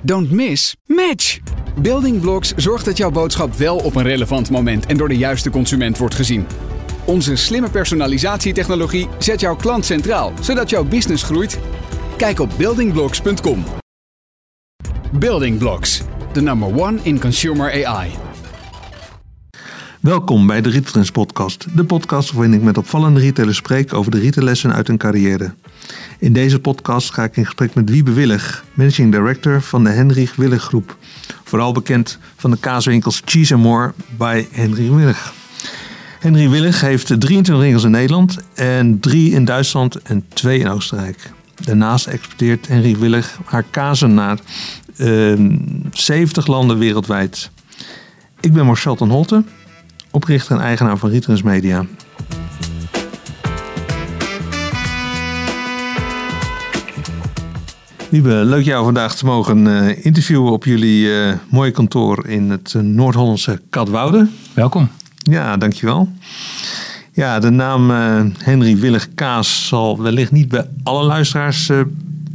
Don't miss, match! Building Blocks zorgt dat jouw boodschap wel op een relevant moment en door de juiste consument wordt gezien. Onze slimme personalisatietechnologie zet jouw klant centraal, zodat jouw business groeit. Kijk op buildingblocks.com. Building Blocks, the number one in consumer AI. Welkom bij de Retailers Podcast, de podcast waarin ik met opvallende retailers spreek over de retaillessen uit hun carrière. In deze podcast ga ik in gesprek met Wiebe Willig, managing director van de Henrich Willig Groep. Vooral bekend van de kaaswinkels Cheese More bij Henry Willig. Henry Willig heeft 23 winkels in Nederland en 3 in Duitsland en 2 in Oostenrijk. Daarnaast exporteert Henry Willig haar kazen naar uh, 70 landen wereldwijd. Ik ben Marcel ten Holte, oprichter en eigenaar van Rietrens Media. Wiebe, leuk jou vandaag te mogen uh, interviewen op jullie uh, mooie kantoor in het uh, Noord-Hollandse Katwoude. Welkom. Ja, dankjewel. Ja, de naam Henry Willig Kaas zal wellicht niet bij alle luisteraars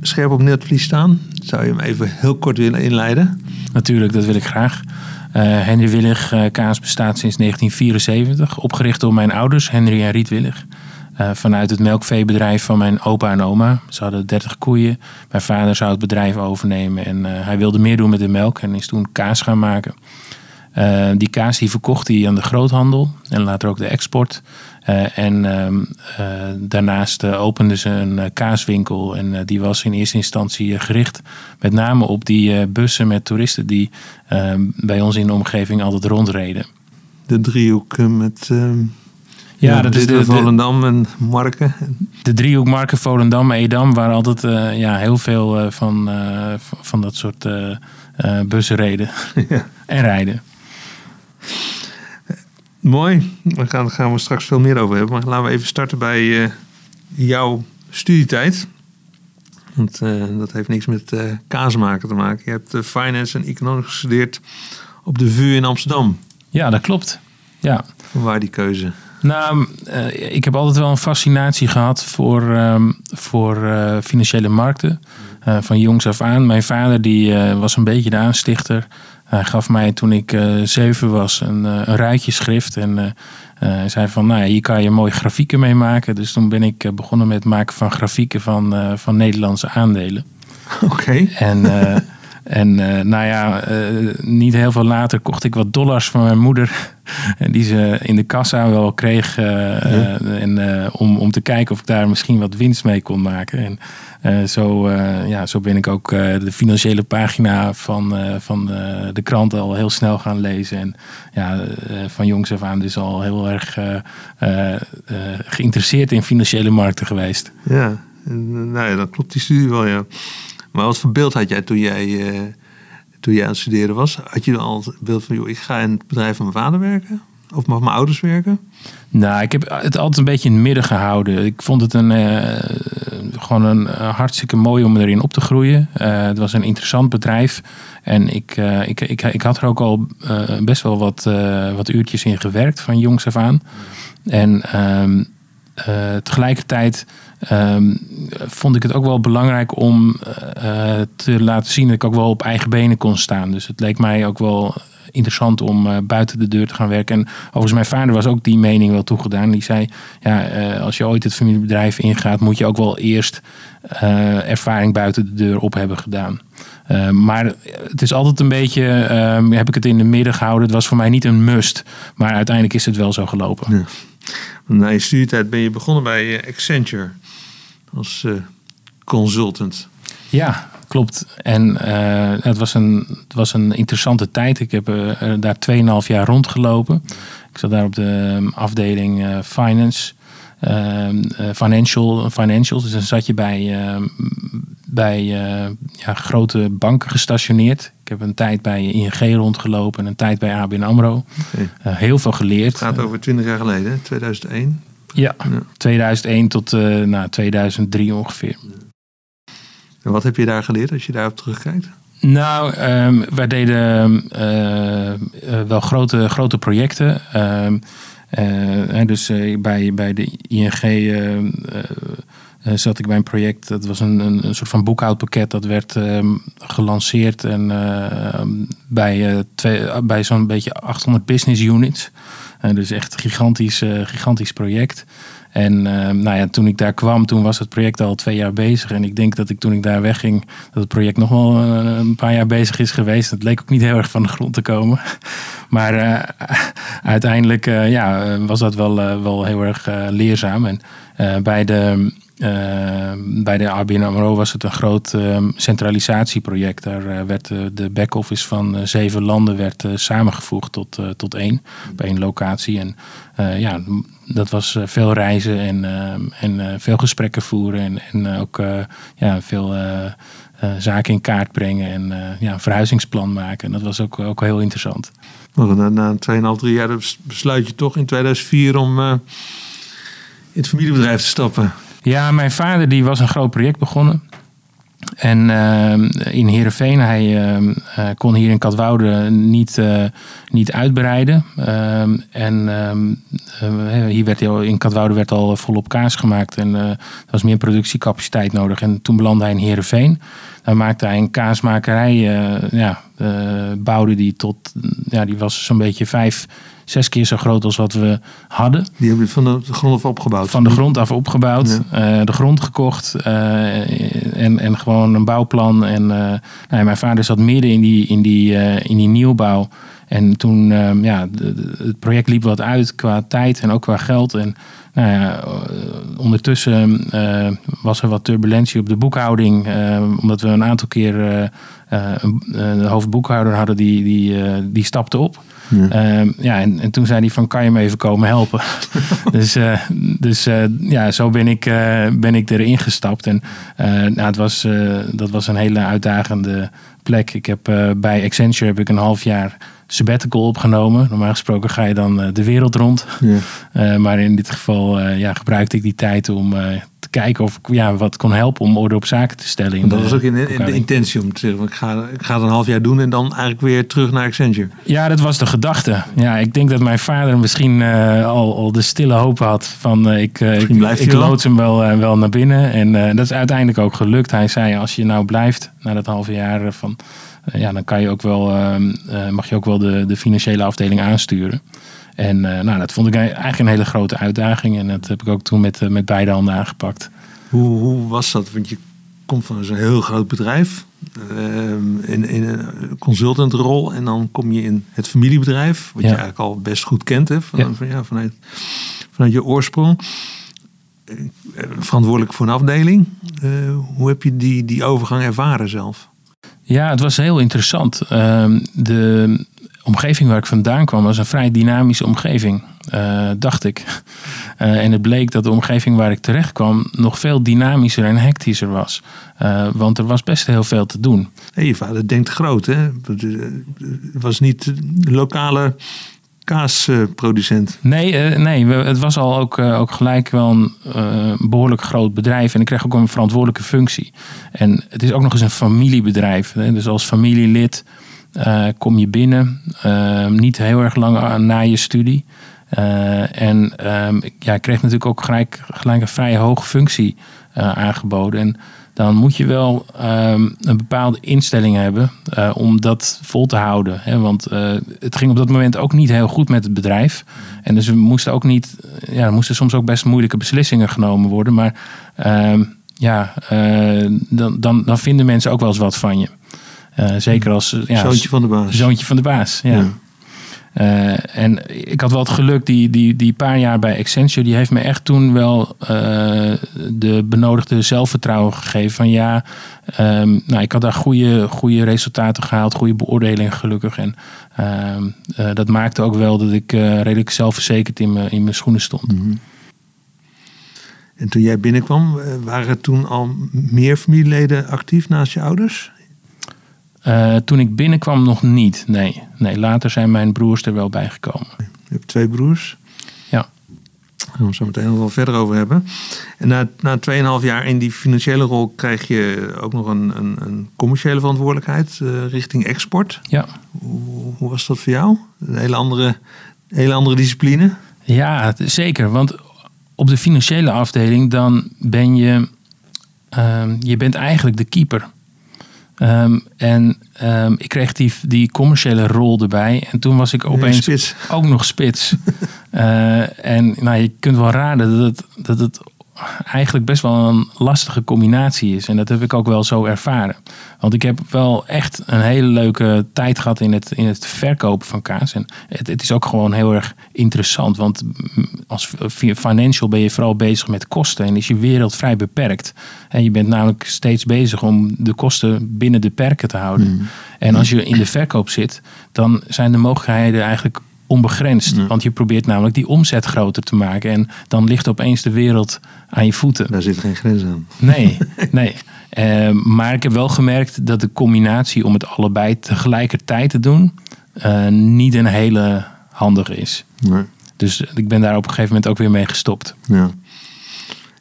scherp op netvlies staan. Zou je hem even heel kort willen inleiden? Natuurlijk, dat wil ik graag. Henry Willig Kaas bestaat sinds 1974, opgericht door mijn ouders, Henry en Riet Willig. Uh, vanuit het melkveebedrijf van mijn opa en oma. Ze hadden 30 koeien. Mijn vader zou het bedrijf overnemen en hij wilde meer doen met de melk en is toen kaas gaan maken. Die kaas die verkocht hij aan de groothandel en later ook de export. En ehm, daarnaast openden ze een kaaswinkel en die was in eerste instantie gericht met name op die bussen met toeristen die ehm, bij ons in de omgeving altijd rondreden. De driehoek met ehm, ja, dat is de, Volendam en Marken. De driehoek Marken, Volendam, Edam, waar altijd uh, ja, heel veel uh, van, uh, van dat soort bussen reden ja. en rijden. Mooi, daar gaan, gaan we straks veel meer over hebben. Maar laten we even starten bij jouw studietijd. Want dat heeft niks met kaas maken te maken. Je hebt finance en economics gestudeerd op de VU in Amsterdam. Ja, dat klopt. Ja. Waar die keuze? Nou, uh, ik heb altijd wel een fascinatie gehad voor, uh, voor uh, financiële markten. Eh, van jongs af aan. Mijn vader die, was een beetje de aanstichter. Hij gaf mij toen ik zeven was een, een rijtjeschrift. En hij zei van, nou ja, hier kan je mooie grafieken mee maken. Dus toen ben ik begonnen met het maken van grafieken van, van Nederlandse aandelen. Oké. En... En uh, nou ja, uh, niet heel veel later kocht ik wat dollars van mijn moeder. die ze in de kassa wel kreeg. Uh, ja. en, om, om te kijken of ik daar misschien wat winst mee kon maken. En zo, ja, zo ben ik ook de financiële pagina van, van de krant al heel snel gaan lezen. En ja, van jongs af aan dus al heel erg geïnteresseerd in financiële markten geweest. Ja, nou ja, dat klopt die studie wel, ja. Maar wat voor beeld had jij toen jij, uh, toen jij aan het studeren was? Had je al het beeld van, joh, ik ga in het bedrijf van mijn vader werken? Of mag mijn ouders werken? Nou, ik heb het altijd een beetje in het midden gehouden. Ik vond het een, uh, gewoon een uh, hartstikke mooi om erin op te groeien. het was een interessant bedrijf. En ik, ik, ik, ik had er ook al best wel wat, wat uurtjes in gewerkt van jongs af aan. En ehm, tegelijkertijd um, vond ik het ook wel belangrijk om uh, te laten zien dat ik ook wel op eigen benen kon staan. Dus het leek mij ook wel interessant om buiten de deur te gaan werken. En overigens, mijn vader was ook die mening wel toegedaan. Die zei, ja, als je ooit het familiebedrijf ingaat, moet je ook wel eerst ervaring buiten de deur op hebben gedaan. Maar het is altijd een beetje, uh, heb ik het in de midden gehouden. Het was voor mij niet een must. Maar uiteindelijk is het wel zo gelopen. Ja. Na je studietijd ben je begonnen bij Accenture als uh, consultant. Ja, klopt. En uh, het, was een, het was een interessante tijd. Ik heb uh, daar 2,5 jaar rondgelopen. Ik zat daar op de um, afdeling finance. financial, financials. Dus dan zat je bij, bij ja, grote banken gestationeerd. Ik heb een tijd bij ING rondgelopen en een tijd bij ABN AMRO. Okay. heel veel geleerd. Het gaat over 20 jaar geleden, 2001. Ja, 2001 tot uh, nou, 2003 ongeveer. En wat heb je daar geleerd als je daarop terugkijkt? Nou, um, wij deden uh, wel grote, grote projecten. Uh, dus bij, bij de ING eh, zat ik bij een project. Dat was een, een, soort van boekhoudpakket. Dat werd ehm, gelanceerd en, ehm, bij, uh, twee, bij zo'n beetje 800 business units. dus echt een gigantisch, gigantisch project. En ehm, nou ja, toen ik daar kwam, toen was het project al twee jaar bezig. En ik denk dat ik toen ik daar wegging, dat het project nog wel een paar jaar bezig is geweest. Het leek ook niet heel erg van de grond te komen. Maar uiteindelijk ja, was dat wel, wel heel erg leerzaam. En bij de uh, bij de ABN AMRO was het een groot uh, centralisatieproject. Daar uh, werd de back-office van zeven landen werd, samengevoegd tot, tot één, op één locatie. En ja, dat was veel reizen en, en veel gesprekken voeren en, en ook ja, veel zaken in kaart brengen en ja, een verhuizingsplan maken. En dat was ook, ook heel interessant. Na, na 2,5, 3 jaar besluit je toch in 2004 om in het familiebedrijf te stappen. Ja, mijn vader die was een groot project begonnen. En uh, in Heerenveen, hij uh, kon hier in Katwoude niet, uh, niet uitbreiden. Ehm, en ehm, hier werd al, in Katwoude werd al volop kaas gemaakt. En er was meer productiecapaciteit nodig. En toen belandde hij in Heerenveen. Daar maakte hij een kaasmakerij. ja, bouwde die tot, ja, die was zo'n beetje vijf zes keer zo groot als wat we hadden. Die hebben van de grond af opgebouwd? Van de grond af opgebouwd. Ja. Uh, de grond gekocht uh, en, en gewoon een bouwplan. En uh, nou, mijn vader zat midden in die, in die, in die nieuwbouw. En toen, ehm, ja, het project liep wat uit qua tijd en ook qua geld. En nou ja, ondertussen was er wat turbulentie op de boekhouding. omdat we een aantal keer een hoofdboekhouder hadden die, die, die stapte op. Ja, ehm, ja en, en, toen zei hij van kan je me even komen helpen. dus uh, dus uh, ja, zo ben ik, uh, ben ik erin gestapt. En nou, het was, dat was een hele uitdagende plek. Ik heb bij Accenture heb ik een half jaar sabbatical opgenomen. Normaal gesproken ga je dan de wereld rond. Ja. maar in dit geval ja, gebruikte ik die tijd om te kijken of ik ja, wat kon helpen om orde op zaken te stellen. In dat was ook in, in, de intentie om te zeggen, ik ga, ik ga het een half jaar doen en dan eigenlijk weer terug naar Accenture. Ja, dat was de gedachte. Ja, ik denk dat mijn vader misschien uh, al, al de stille hoop had van uh, ik, uh, ik, ik loods hem wel, wel naar binnen. En dat is uiteindelijk ook gelukt. Hij zei, als je nou blijft na dat halve jaar van... ja, dan kan je ook wel, mag je ook wel de, de financiële afdeling aansturen. En uh, nou, dat vond ik eigenlijk een hele grote uitdaging. En dat heb ik ook toen met, met beide handen aangepakt. Hoe, hoe was dat? Want je komt van zo'n heel groot bedrijf. Uh, in, in een consultantrol. En dan kom je in het familiebedrijf. Wat je eigenlijk al best goed kent. Hè, van, ja. Van, ja, vanuit, vanuit je oorsprong. Eh, verantwoordelijk voor een afdeling. hoe heb je die, die overgang ervaren zelf? Ja, het was heel interessant. Ehm, de, omgeving waar ik vandaan kwam was een vrij dynamische omgeving, uh, dacht ik. Uh, en het bleek dat de omgeving waar ik terecht kwam nog veel dynamischer en hectischer was. Uh, want er was best heel veel te doen. Hey, je vader denkt groot, hè? Het was niet lokale kaasproducent. Nee, nee het was al ook, ook gelijk wel een behoorlijk groot bedrijf. En ik kreeg ook een verantwoordelijke functie. En het is ook nog eens een familiebedrijf. Hè? Dus als familielid kom je binnen, niet heel erg lang na je studie. En um, ja, ik kreeg natuurlijk ook gelijk, gelijk een vrij hoge functie aangeboden. En dan moet je wel um, een bepaalde instelling hebben om dat vol te houden. Hè? Want het ging op dat moment ook niet heel goed met het bedrijf. En dus we moesten ook niet, ja, er moesten soms ook best moeilijke beslissingen genomen worden. Maar um, ja, dan, dan, dan vinden mensen ook wel eens wat van je. Zeker als... Ja, zoontje van de baas. Zoontje van de baas, ja. ja. Uh, en ik had wel het geluk, die, die, die paar jaar bij Accenture, die heeft me echt toen wel uh, de benodigde zelfvertrouwen gegeven. Van ja, um, nou, ik had daar goede, goede resultaten gehaald, goede beoordelingen gelukkig. En uh, dat maakte ook wel dat ik redelijk zelfverzekerd in, in mijn schoenen stond. -hmm. En toen jij binnenkwam, waren toen al meer familieleden actief naast je ouders? Uh, toen ik binnenkwam nog niet, nee. nee. Later zijn mijn broers er wel bij gekomen. Je hebt twee broers? Ja. Daar gaan we zo meteen nog wel verder over hebben. En na, na 2,5 jaar in die financiële rol krijg je ook nog een, een, een commerciële verantwoordelijkheid uh, richting export. Ja. Hoe, hoe, was dat voor jou? Een hele andere, hele andere discipline? Ja, zeker. Want op de financiële afdeling dan ben je ehm, je bent eigenlijk de keeper. Ehm, en ehm, ik kreeg die, die commerciële rol erbij. En toen was ik opeens ook nog spits. Eh, en nou, je kunt wel raden dat het, dat het eigenlijk best wel een lastige combinatie is. En dat heb ik ook wel zo ervaren. Want ik heb wel echt een hele leuke tijd gehad in het, in het verkopen van kaas. En het, het is ook gewoon heel erg interessant. Want als financial ben je vooral bezig met kosten. En is je wereld vrij beperkt. En je bent namelijk steeds bezig om de kosten binnen de perken te houden. Mm. En als je in de verkoop zit, dan zijn de mogelijkheden eigenlijk onbegrensd. Ja. Want je probeert namelijk die omzet groter te maken. En dan ligt opeens de wereld aan je voeten. Daar zit geen grens aan. Nee, nee. Eh, maar ik heb wel gemerkt dat de combinatie om het allebei tegelijkertijd te doen... eh, niet een hele handige is. Nee. Dus ik ben daar op een gegeven moment ook weer mee gestopt. Ja.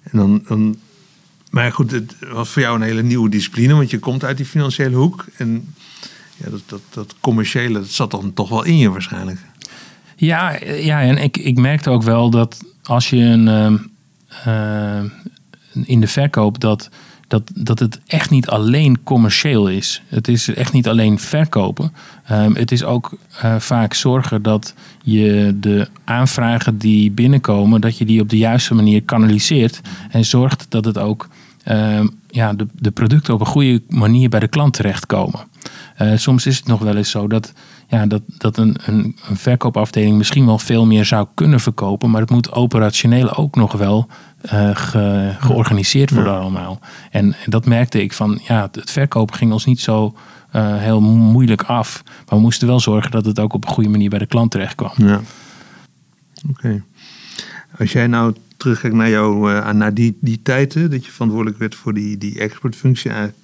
En dan, dan, maar goed, het was voor jou een hele nieuwe discipline, want je komt uit die financiële hoek. En ja, dat, dat, dat commerciële, dat zat dan toch wel in je waarschijnlijk. Ja, ja en ik, ik merkte ook wel dat als je een, ehm, eh, in de verkoop dat, dat, dat het echt niet alleen commercieel is. Het is echt niet alleen verkopen. Ehm, het is ook eh, vaak zorgen dat je de aanvragen die binnenkomen, dat je die op de juiste manier kanaliseert. En zorgt dat het ook ehm, ja, de, de producten op een goede manier bij de klant terechtkomen. Eh, soms is het nog wel eens zo dat, ja, dat, dat een, een, een verkoopafdeling misschien wel veel meer zou kunnen verkopen, maar het moet operationeel ook nog wel eh, ge- georganiseerd worden allemaal. En dat merkte ik van, ja, het verkopen ging ons niet zo eh, heel moeilijk af, maar we moesten wel zorgen dat het ook op een goede manier bij de klant terecht kwam. Ja. Oké. Als jij nou terugkijkt naar, jou, eh, naar die, die tijd, hè, dat je verantwoordelijk werd voor die, die exportfunctie, eigenlijk,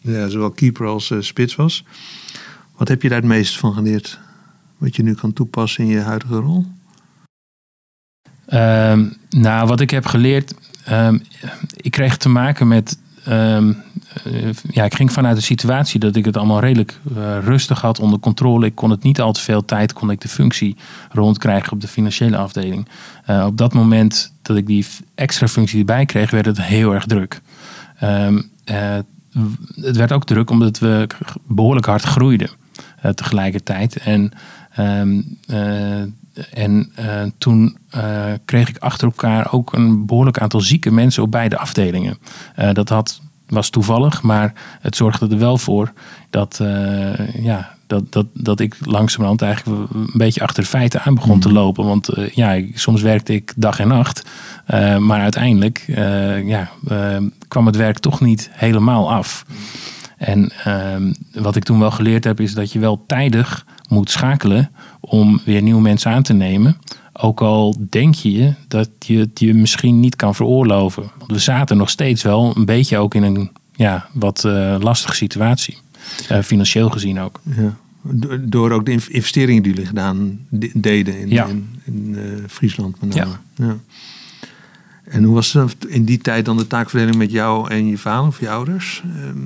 ja, zowel keeper als spits was. Wat heb je daar het meest van geleerd? Wat je nu kan toepassen in je huidige rol? Ehm, nou, wat ik heb geleerd, ehm, ik kreeg te maken met. ehm, eh, ja, ik ging vanuit de situatie dat ik het allemaal redelijk eh, rustig had, onder controle. Ik kon het niet al te veel tijd, kon ik de functie rondkrijgen op de financiële afdeling. Eh, op dat moment dat ik die extra functie erbij kreeg, werd het heel erg druk. Het werd ook druk omdat we behoorlijk hard groeiden tegelijkertijd. En, ehm, eh, en eh, toen eh, kreeg ik achter elkaar ook een behoorlijk aantal zieke mensen op beide afdelingen. Eh, dat had, was toevallig, maar het zorgde er wel voor dat, eh, ja, dat, dat, dat ik langzamerhand eigenlijk een beetje achter de feiten aan begon te lopen. Want eh, ja, soms werkte ik dag en nacht. Eh, maar uiteindelijk eh, ja, eh, kwam het werk toch niet helemaal af. En ehm, wat ik toen wel geleerd heb, is dat je wel tijdig moet schakelen om weer nieuwe mensen aan te nemen. Ook al denk je dat je het je misschien niet kan veroorloven. Want we zaten nog steeds wel een beetje ook in een ja, wat eh, lastige situatie. Eh, financieel gezien ook. Ja. Do- Door ook de inv- investeringen die jullie gedaan de- deden in, Ja. in, in, eh, Friesland met name. Ja. En hoe was het in die tijd dan de taakverdeling met jou en je vader of je ouders? Ehm,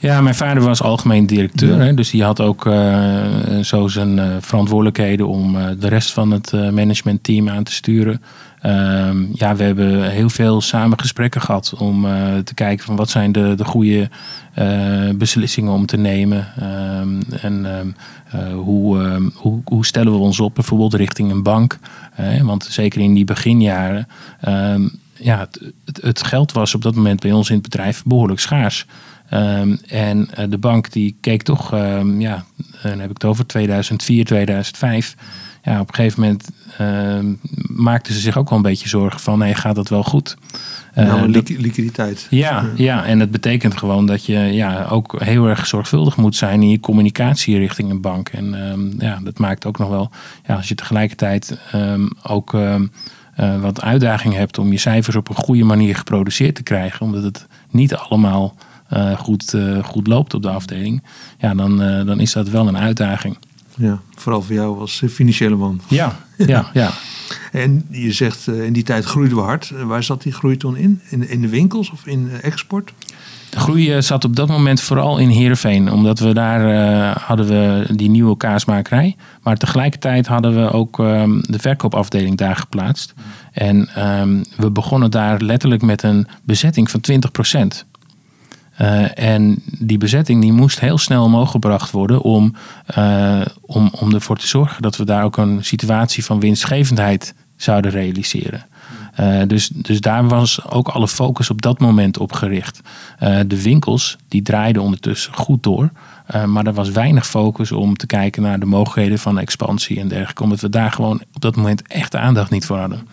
Ja, mijn vader was algemeen directeur. Ja. Hè, dus die had ook eh, zo zijn eh, verantwoordelijkheden om eh, de rest van het managementteam aan te sturen. Ehm, ja, we hebben heel veel samen gesprekken gehad om te kijken van wat zijn de, de goede beslissingen om te nemen. Ehm, en ehm, eh, hoe, hoe, hoe stellen we ons op bijvoorbeeld richting een bank. Want zeker in die beginjaren, ja, het, het, het geld was op dat moment bij ons in het bedrijf behoorlijk schaars. Ehm, en eh, de bank die keek toch, ehm, ja, dan heb ik het over 2004, 2005. Ja, op een gegeven moment ehm, maakten ze zich ook wel een beetje zorgen van, nee, gaat dat wel goed? Nou, liquiditeit. ja, ja, en het betekent gewoon dat je ja, ook heel erg zorgvuldig moet zijn in je communicatie richting een bank. En ja, dat maakt ook nog wel, ja, als je tegelijkertijd ook eh, wat uitdaging hebt om je cijfers op een goede manier geproduceerd te krijgen, omdat het niet allemaal goed, eh, goed loopt op de afdeling, ja, dan, eh, dan is dat wel een uitdaging. Ja, vooral voor jou als eh, financiële man. Ja, ja, ja. En je zegt, eh, in die tijd groeiden we hard. Eh, Waar zat die groei toen in? In, in de winkels of in eh, export? De groei eh, zat op dat moment vooral in Heerenveen. Omdat we daar eh, hadden we die nieuwe kaasmakerij. Maar tegelijkertijd hadden we ook ehm, de verkoopafdeling daar geplaatst. En ehm, we begonnen daar letterlijk met een bezetting van 20 procent. Uh, en die bezetting die moest heel snel omhoog gebracht worden om, uh, om, om ervoor te zorgen dat we daar ook een situatie van winstgevendheid zouden realiseren. Uh, dus, dus daar was ook alle focus op dat moment op gericht. de winkels die draaiden ondertussen goed door. maar er was weinig focus om te kijken naar de mogelijkheden van expansie en dergelijke. Omdat we daar gewoon op dat moment echt de aandacht niet voor hadden.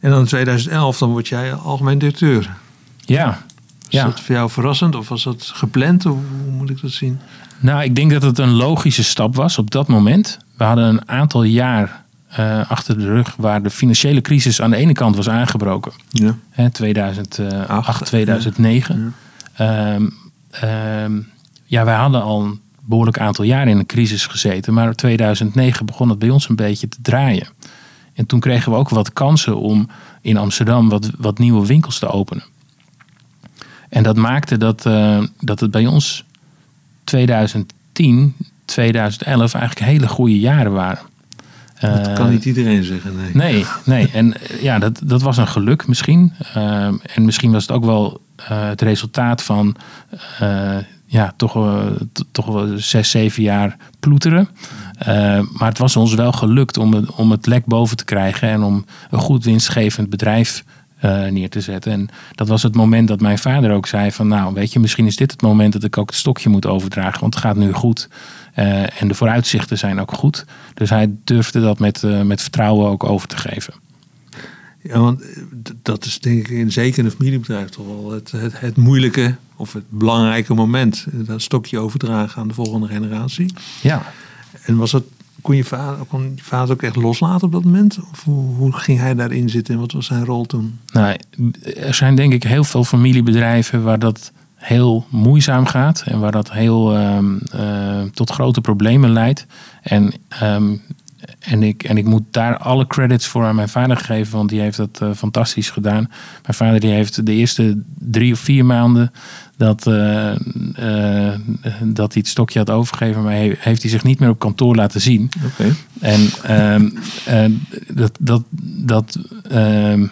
En dan in 2011, dan word jij algemeen directeur. Ja, is dat voor jou verrassend of was dat gepland? Of hoe moet ik dat zien? Nou, ik denk dat het een logische stap was op dat moment. We hadden een aantal jaar uh, achter de rug waar de financiële crisis aan de ene kant was aangebroken. Ja. Hè, 2008, 2009. Ja. Um, um, ja, wij hadden al een behoorlijk aantal jaar in een crisis gezeten. Maar in 2009 begon het bij ons een beetje te draaien. En toen kregen we ook wat kansen om in Amsterdam wat, wat nieuwe winkels te openen. En dat maakte dat, uh, dat het bij ons 2010, 2011 eigenlijk hele goede jaren waren. Dat kan niet iedereen zeggen, nee. Nee, nee. En ja, dat, dat was een geluk misschien. Uh, en misschien was het ook wel uh, het resultaat van ja, toch, toch wel zes, zeven jaar ploeteren. maar het was ons wel gelukt om het, om het lek boven te krijgen en om een goed winstgevend bedrijf uh, neer te zetten. En dat was het moment dat mijn vader ook zei van nou weet je, misschien is dit het moment dat ik ook het stokje moet overdragen, want het gaat nu goed. Uh, en de vooruitzichten zijn ook goed. Dus hij durfde dat met, uh, met vertrouwen ook over te geven. Ja, want dat is denk ik in zeker een familiebedrijf toch wel het, het, het moeilijke of het belangrijke moment. Dat stokje overdragen aan de volgende generatie. Ja. En was het kon je vader, ook echt loslaten op dat moment? Of hoe, ging hij daarin zitten en wat was zijn rol toen? Nou, er zijn denk ik heel veel familiebedrijven waar dat heel moeizaam gaat en waar dat heel um, uh, tot grote problemen leidt. En, um, en, ik, en ik moet daar alle credits voor aan mijn vader geven, want die heeft dat uh, fantastisch gedaan. Mijn vader die heeft de eerste drie of vier maanden dat, uh, uh, dat hij het stokje had overgegeven, maar heeft hij zich niet meer op kantoor laten zien. Okay. En uh, dat, dat, dat, ehm,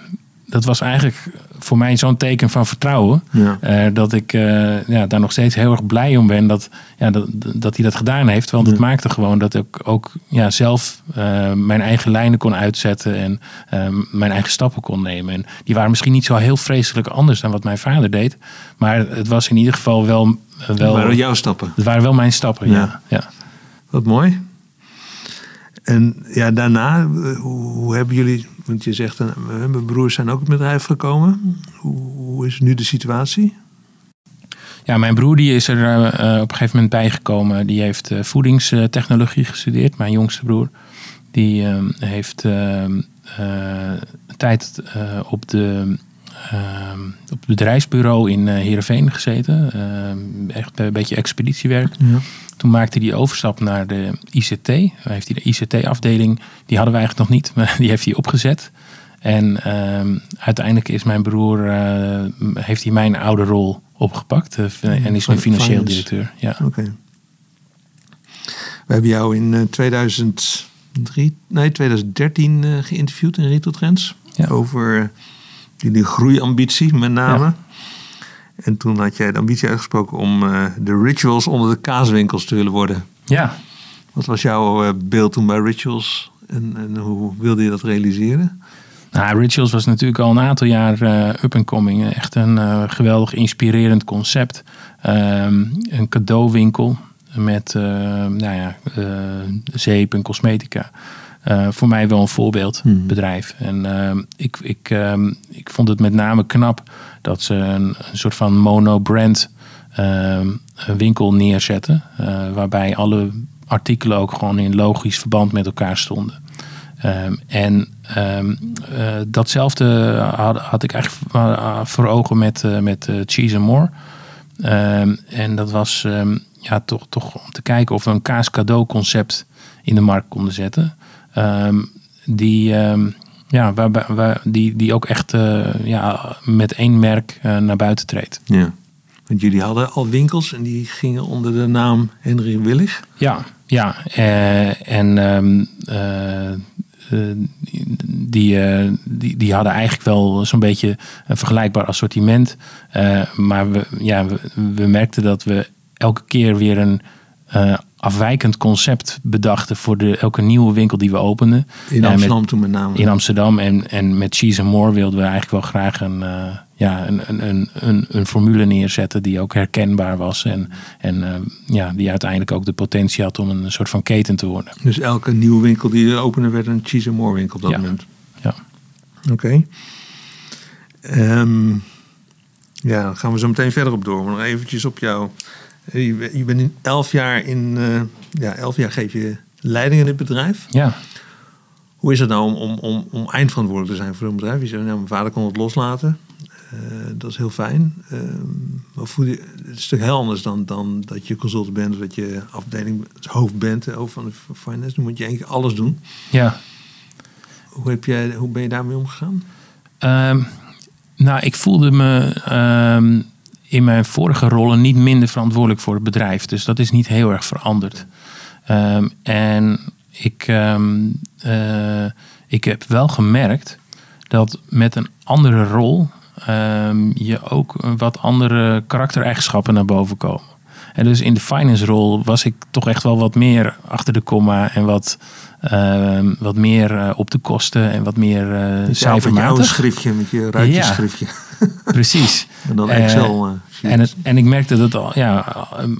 dat was eigenlijk voor mij zo'n teken van vertrouwen. Ja. Uh, dat ik uh, ja, daar nog steeds heel erg blij om ben dat, ja, dat, dat hij dat gedaan heeft. Want het maakte gewoon dat ik ook ja, zelf uh, mijn eigen lijnen kon uitzetten en mijn eigen stappen kon nemen. En die waren misschien niet zo heel vreselijk anders dan wat mijn vader deed. Maar het was in ieder geval wel. wel het waren jouw stappen. Het waren wel mijn stappen, ja. ja. ja. Wat mooi. En ja, daarna, hoe hebben jullie want je zegt, uh, mijn broers zijn ook het bedrijf gekomen. Hoe, is nu de situatie? Ja, mijn broer die is er uh, op een gegeven moment bijgekomen. Die heeft voedingstechnologie gestudeerd, mijn jongste broer. Die ehm, heeft ehm, tijd op, de, op het bedrijfsbureau in Heerenveen gezeten. echt een beetje expeditiewerk. Ja. Toen maakte hij overstap naar de ICT. Hij heeft hij de ICT-afdeling, die hadden we eigenlijk nog niet, maar die heeft hij opgezet. En uh, uiteindelijk is mijn broer, uh, heeft hij mijn oude rol opgepakt uh, en is nu financieel directeur. Ja. Oké. We hebben jou in 2003, nee, 2013 geïnterviewd in Retail Trends. Ja. Over die groeiambitie met name. Ja. En toen had jij de ambitie uitgesproken om uh, de rituals onder de kaaswinkels te willen worden. Ja. Wat was jouw uh, beeld toen bij rituals en, en, hoe wilde je dat realiseren? Nou, Rituals was natuurlijk al een aantal jaar uh, up and coming. Echt een geweldig inspirerend concept. Um, een cadeauwinkel met nou ja, zeep en cosmetica. Voor mij wel een voorbeeldbedrijf. Hmm. En ehm, ik, ik, um, ik vond het met name knap dat ze een, een soort van mono-brand uh, winkel neerzetten. Uh, waarbij alle artikelen ook gewoon in logisch verband met elkaar stonden. Um, en uh, datzelfde had, had, ik eigenlijk voor ogen met, met Cheese and More. En dat was ja, toch, toch om te kijken of we een kaas cadeau concept in de markt konden zetten. Die ja, waar, waar, die, die ook echt uh, ja, met één merk uh, naar buiten treedt. Ja. Want jullie hadden al winkels en die gingen onder de naam Henry Willig. Ja, ja. Uh, en um, die, die, die hadden eigenlijk wel zo'n beetje een vergelijkbaar assortiment. maar we, ja, we, we merkten dat we elke keer weer een afwijkend concept bedachten voor de, elke nieuwe winkel die we openden. In Amsterdam met, toen met name. In Amsterdam en, en met Cheese and More wilden we eigenlijk wel graag een, ja, een, een, een, een, formule neerzetten die ook herkenbaar was. En, en uh, ja, die uiteindelijk ook de potentie had om een soort van keten te worden. Dus elke nieuwe winkel die je opende werd een Cheese and More winkel op dat ja. moment? Ja. Oké. Okay. Um, ja, dan gaan we zo meteen verder op door. Maar nog eventjes op jou. Je, je bent in elf jaar in... Uh, ja, elf jaar geef je leiding in dit bedrijf. Ja. Hoe is het nou om, om, om, om eindverantwoordelijk te zijn voor een bedrijf? Je zegt, nou, mijn vader kon het loslaten. Uh, dat is heel fijn. Uh, maar voel je, het is natuurlijk heel anders dan, dan dat je consultant bent, of dat je afdeling hoofd bent, hoofd van de finance. Dan moet je eigenlijk alles doen. Ja. Hoe, heb jij, hoe ben je daarmee omgegaan? Um, nou, ik voelde me um, in mijn vorige rollen niet minder verantwoordelijk voor het bedrijf. Dus dat is niet heel erg veranderd. Um, en ik, uh, ik heb wel gemerkt dat met een andere rol um, je ook wat andere karaktereigenschappen naar boven komen. En dus in de finance rol was ik toch echt wel wat meer achter de komma en wat, uh, wat meer uh, op de kosten en wat meer uh, cijfermatig. Met je schriftje, met je ruitjeschriftje. Ja, precies. en dan Excel. en, het, en ik merkte dat ja,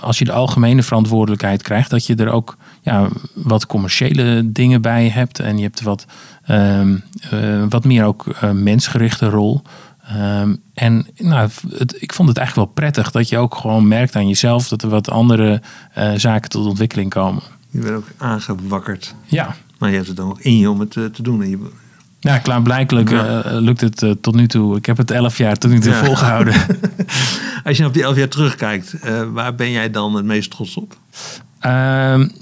als je de algemene verantwoordelijkheid krijgt, dat je er ook ja, wat commerciële dingen bij hebt. En je hebt wat, um, wat meer ook mensgerichte rol. Um, en nou, het, ik vond het eigenlijk wel prettig dat je ook gewoon merkt aan jezelf dat er wat andere uh, zaken tot ontwikkeling komen. Je bent ook aangewakkerd. Ja. Maar je hebt het dan ook in je om het uh, te doen. En je... Ja, klaarblijkelijk ja. Uh, lukt het tot nu toe. Ik heb het elf jaar tot nu toe ja. volgehouden. Als je op die elf jaar terugkijkt, waar ben jij dan het meest trots op? Uh,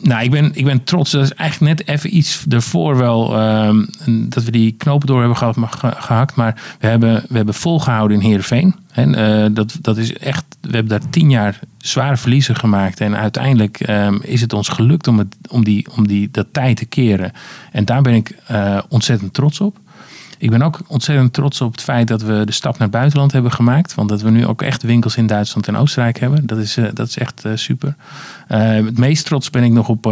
nou, ik ben, ik ben trots. Dat is eigenlijk net even iets ervoor wel uh, dat we die knopen door hebben gehad, gehakt. Maar we hebben, we hebben volgehouden in Heerenveen. En uh, dat, dat is echt, we hebben daar tien jaar zware verliezen gemaakt. En uiteindelijk um, is het ons gelukt om, het, om, die, om die, dat tijd te keren. En daar ben ik uh, ontzettend trots op. Ik ben ook ontzettend trots op het feit dat we de stap naar het buitenland hebben gemaakt. Want dat we nu ook echt winkels in Duitsland en Oostenrijk hebben. Dat is, uh, dat is echt uh, super. Uh, het meest trots ben ik nog op,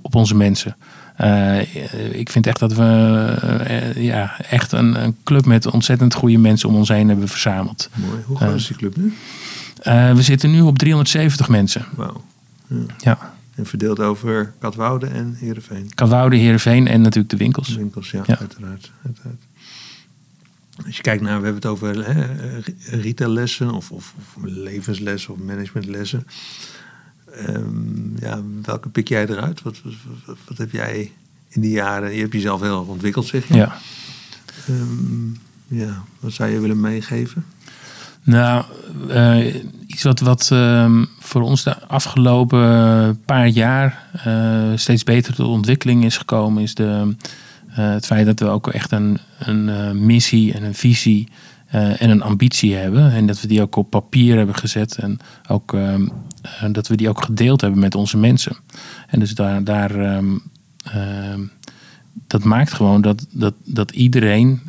op onze mensen. ik vind echt dat we ja, echt een, een, club met ontzettend goede mensen om ons heen hebben verzameld. Mooi. Hoe groot is die club nu? we zitten nu op 370 mensen. Wauw. Ja. ja. En verdeeld over Katwoude en Heerenveen. Katwoude, Heerenveen en natuurlijk de winkels. De winkels, ja, ja. Uiteraard, uiteraard. Als je kijkt naar, we hebben het over hè, retaillessen of, of, of levenslessen of managementlessen. Um, ja, welke pik jij eruit? Wat, wat, wat, heb jij in die jaren, je hebt jezelf heel erg ontwikkeld zeg je. Ja. Um, ja, wat zou je willen meegeven? Nou, uh, iets wat, wat um, voor ons de afgelopen paar jaar uh, steeds beter tot ontwikkeling is gekomen, is de, het feit dat we ook echt een, een missie en een visie en een ambitie hebben. En dat we die ook op papier hebben gezet en ook um, dat we die ook gedeeld hebben met onze mensen. En dus daar, daar um, dat maakt gewoon dat, dat, dat iedereen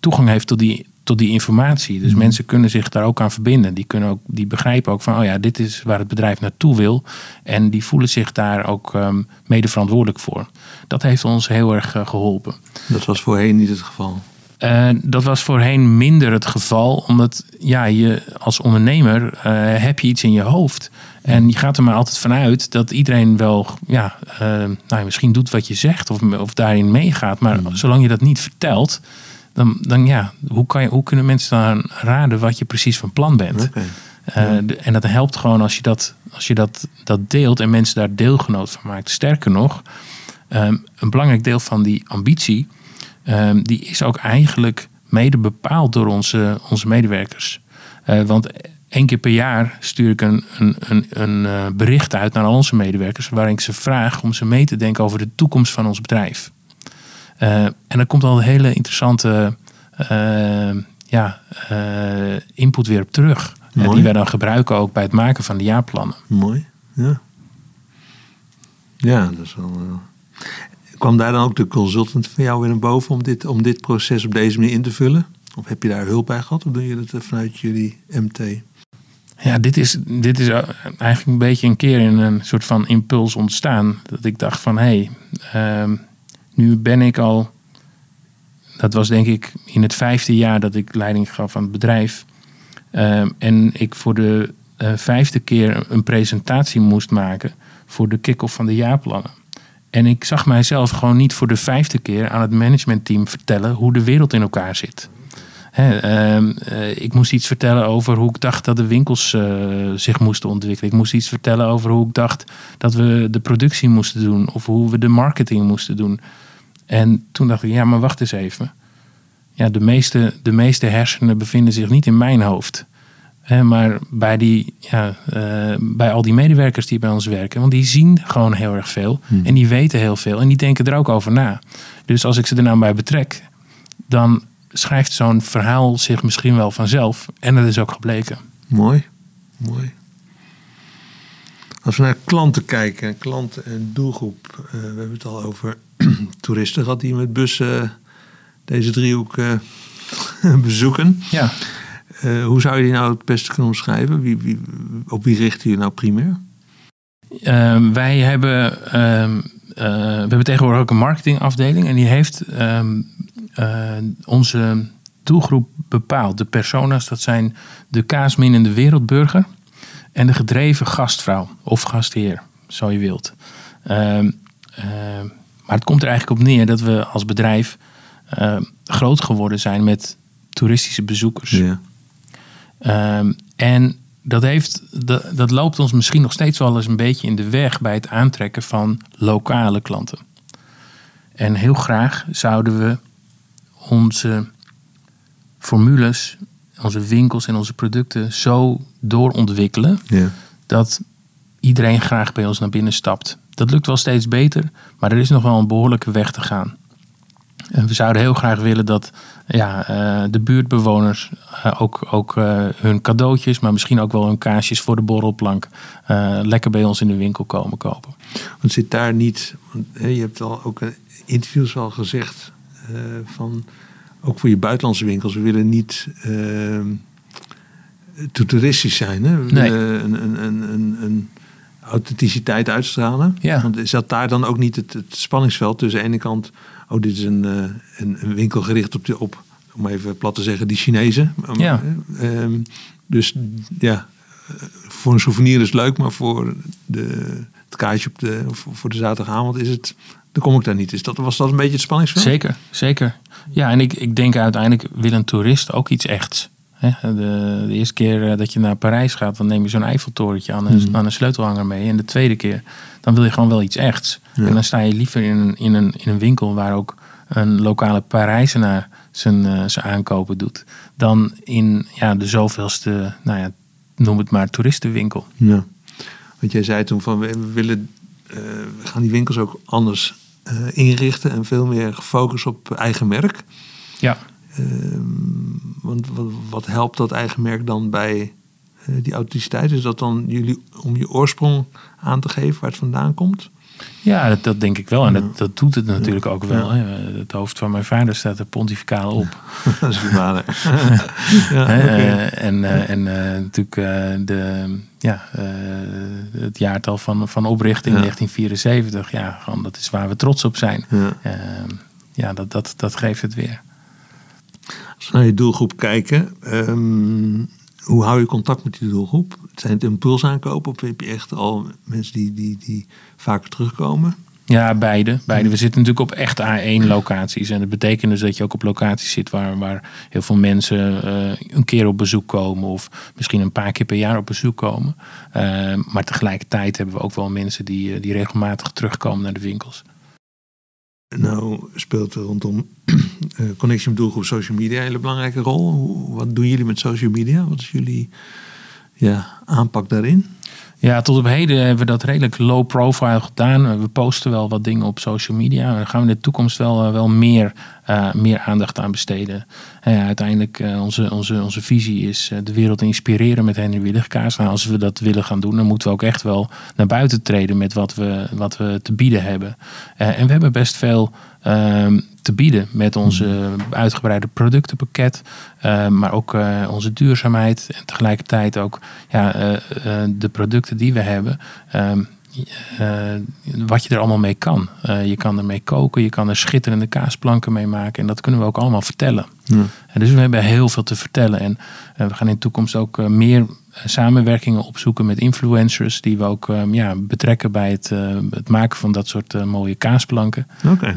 toegang heeft tot die, tot die informatie. Dus mm. mensen kunnen zich daar ook aan verbinden. Die, kunnen ook, die begrijpen ook van, oh ja, dit is waar het bedrijf naartoe wil. En die voelen zich daar ook um, mede verantwoordelijk voor. Dat heeft ons heel erg uh, geholpen. Dat was voorheen niet het geval? Uh, dat was voorheen minder het geval, omdat ja, je als ondernemer uh, heb je iets in je hoofd. En je gaat er maar altijd vanuit dat iedereen wel, ja, nou, misschien doet wat je zegt of, of daarin meegaat. Maar mm. zolang je dat niet vertelt, dan, dan ja, hoe, kan je, hoe kunnen mensen dan raden wat je precies van plan bent? Okay. Uh, de, en dat helpt gewoon als je, dat, als je dat, dat deelt en mensen daar deelgenoot van maakt. Sterker nog, um, een belangrijk deel van die ambitie, um, die is ook eigenlijk mede bepaald door onze, onze medewerkers. Uh, want één keer per jaar stuur ik een, een, een, een uh, bericht uit naar al onze medewerkers, waarin ik ze vraag om ze mee te denken over de toekomst van ons bedrijf. Uh, en dan komt al een hele interessante uh, ja, uh, input weer op terug. Die we dan gebruiken ook bij het maken van de jaarplannen. Mooi, ja. Ja, dat is wel. kwam daar dan ook de consultant van jou weer naar boven om dit, om dit proces op deze manier in te vullen? Of heb je daar hulp bij gehad? Of doen jullie dat vanuit jullie MT? Ja, dit is, dit is eigenlijk een beetje een keer in een soort van impuls ontstaan. Dat ik dacht van, hé, hey, um, nu ben ik al... Dat was denk ik in het vijfde jaar dat ik leiding gaf aan het bedrijf. Um, en ik voor de uh, vijfde keer een presentatie moest maken voor de kick-off van de jaarplannen. En ik zag mijzelf gewoon niet voor de vijfde keer aan het managementteam vertellen hoe de wereld in elkaar zit. uh, ik moest iets vertellen over hoe ik dacht dat de winkels zich moesten ontwikkelen. Ik moest iets vertellen over hoe ik dacht dat we de productie moesten doen. Of hoe we de marketing moesten doen. En toen dacht ik, ja, maar wacht eens even. Ja, de meeste, de meeste hersenen bevinden zich niet in mijn hoofd maar bij, die, ja, uh, bij al die medewerkers die bij ons werken, want die zien gewoon heel erg veel hmm. en die weten heel veel en die denken er ook over na. Dus als ik ze er nou bij betrek, dan schrijft zo'n verhaal zich misschien wel vanzelf en dat is ook gebleken. Mooi, mooi. Als we naar klanten kijken, klanten en doelgroep, uh, we hebben het al over toeristen gehad die met bussen deze driehoek uh, bezoeken. Ja. Uh, hoe zou je die nou het beste kunnen omschrijven? Wie, wie, op wie richt je nou primair? Uh, wij hebben, uh, we hebben tegenwoordig ook een marketingafdeling en die heeft ehm, eh, onze doelgroep bepaald. De persona's, dat zijn de kaasminnende wereldburger en de gedreven gastvrouw of gastheer, zo je wilt. Maar het komt er eigenlijk op neer dat we als bedrijf groot geworden zijn met toeristische bezoekers. Ja. Um, en dat, heeft, dat, dat loopt ons misschien nog steeds wel eens een beetje in de weg bij het aantrekken van lokale klanten. En heel graag zouden we onze formules, onze winkels en onze producten zo doorontwikkelen ja. dat iedereen graag bij ons naar binnen stapt. Dat lukt wel steeds beter, maar er is nog wel een behoorlijke weg te gaan. En we zouden heel graag willen dat ja, uh, de buurtbewoners uh, ook, ook uh, hun cadeautjes, maar misschien ook wel hun kaasjes voor de borrelplank lekker bij ons in de winkel komen kopen. Want zit daar niet, want, hè, je hebt al ook in interviews al gezegd van ook voor je buitenlandse winkels, we willen niet te toeristisch zijn. Hè? We nee. willen een, een, een, een authenticiteit uitstralen. Ja. Want is dat daar dan ook niet het, het spanningsveld tussen de ene kant oh, dit is een, uh, een, een, winkel gericht op, de, op, om even plat te zeggen, die Chinezen. Ja. Um, dus ja, voor een souvenir is het leuk, maar voor de, het kaartje op de, voor de zaterdagavond is het, dan kom ik daar niet. Is dat, was dat een beetje het spanningsveld? Zeker, zeker. Ja, en ik, ik denk uiteindelijk wil een toerist ook iets echts. De, de, eerste keer dat je naar Parijs gaat, dan neem je zo'n Eiffeltorentje aan een, mm. aan een sleutelhanger mee. En de tweede keer, dan wil je gewoon wel iets echts. Ja. En dan sta je liever in een, in, een, in een winkel waar ook een lokale Parijzenaar zijn, uh, zijn aankopen doet. Dan in ja, de zoveelste, nou ja, noem het maar, toeristenwinkel. Ja. Want jij zei toen van we willen, uh, we gaan die winkels ook anders uh, inrichten en veel meer gefocust op eigen merk. Ja. Ehm, want wat, wat, helpt dat eigen merk dan bij uh, die authenticiteit? Is dat dan jullie om je oorsprong aan te geven waar het vandaan komt? Ja, dat, dat denk ik wel. En dat, dat doet het natuurlijk ook wel. Ja. Het hoofd van mijn vader staat er pontificaal op. dat is vader. ja, okay. En, uh, en natuurlijk de, ja, het jaartal van, van oprichting ja. 1974. Ja, gewoon, dat is waar we trots op zijn. Ja, ehm, ja dat, dat, dat geeft het weer. Als we naar je doelgroep kijken, um, hoe hou je contact met die doelgroep? Zijn het impulsaankopen of heb je echt al mensen die, die, die vaker terugkomen? Ja, beide. beide. We zitten natuurlijk op echt A1 locaties. En dat betekent dus dat je ook op locaties zit waar, waar heel veel mensen uh, een keer op bezoek komen. Of misschien een paar keer per jaar op bezoek komen. Uh, maar tegelijkertijd hebben we ook wel mensen die, die regelmatig terugkomen naar de winkels. Nou speelt er rondom uh, Connection Doelgroep Social Media een hele belangrijke rol. Wat doen jullie met social media? Wat is jullie ja, aanpak daarin? Ja, tot op heden hebben we dat redelijk low profile gedaan. We posten wel wat dingen op social media. Daar gaan we in de toekomst wel, wel meer eh, meer aandacht aan besteden. En uiteindelijk, uh, onze, onze, onze visie is de wereld inspireren met Henry Willigkaas. Nou, als we dat willen gaan doen, dan moeten we ook echt wel naar buiten treden met wat we, wat we te bieden hebben. en we hebben best veel ehm, te bieden met onze uitgebreide productenpakket, maar ook onze duurzaamheid en tegelijkertijd ook ja, de producten die we hebben. Ehm, uh, wat je er allemaal mee kan. Uh, je kan ermee koken, je kan er schitterende kaasplanken mee maken. En dat kunnen we ook allemaal vertellen. Ja. En dus we hebben heel veel te vertellen. En uh, we gaan in de toekomst ook meer samenwerkingen opzoeken met influencers. Die we ook ja, betrekken bij het, het, maken van dat soort mooie kaasplanken. Okay.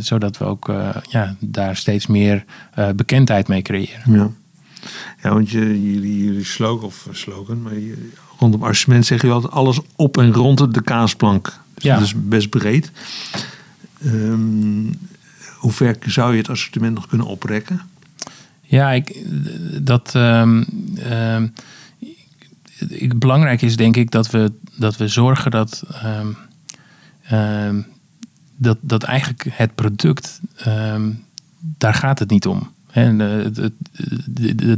zodat we ook ja, daar steeds meer bekendheid mee creëren. Ja. Ja, want je, jullie, jullie slogan, of slogan, maar je, rondom assortiment zeg je altijd alles op en rond de kaasplank. Dus ja. dat is best breed. Um, hoe ver zou je het assortiment nog kunnen oprekken? Ja, ik, dat, um, um, belangrijk is denk ik dat we, dat we zorgen dat, dat, dat eigenlijk het product, daar gaat het niet om. En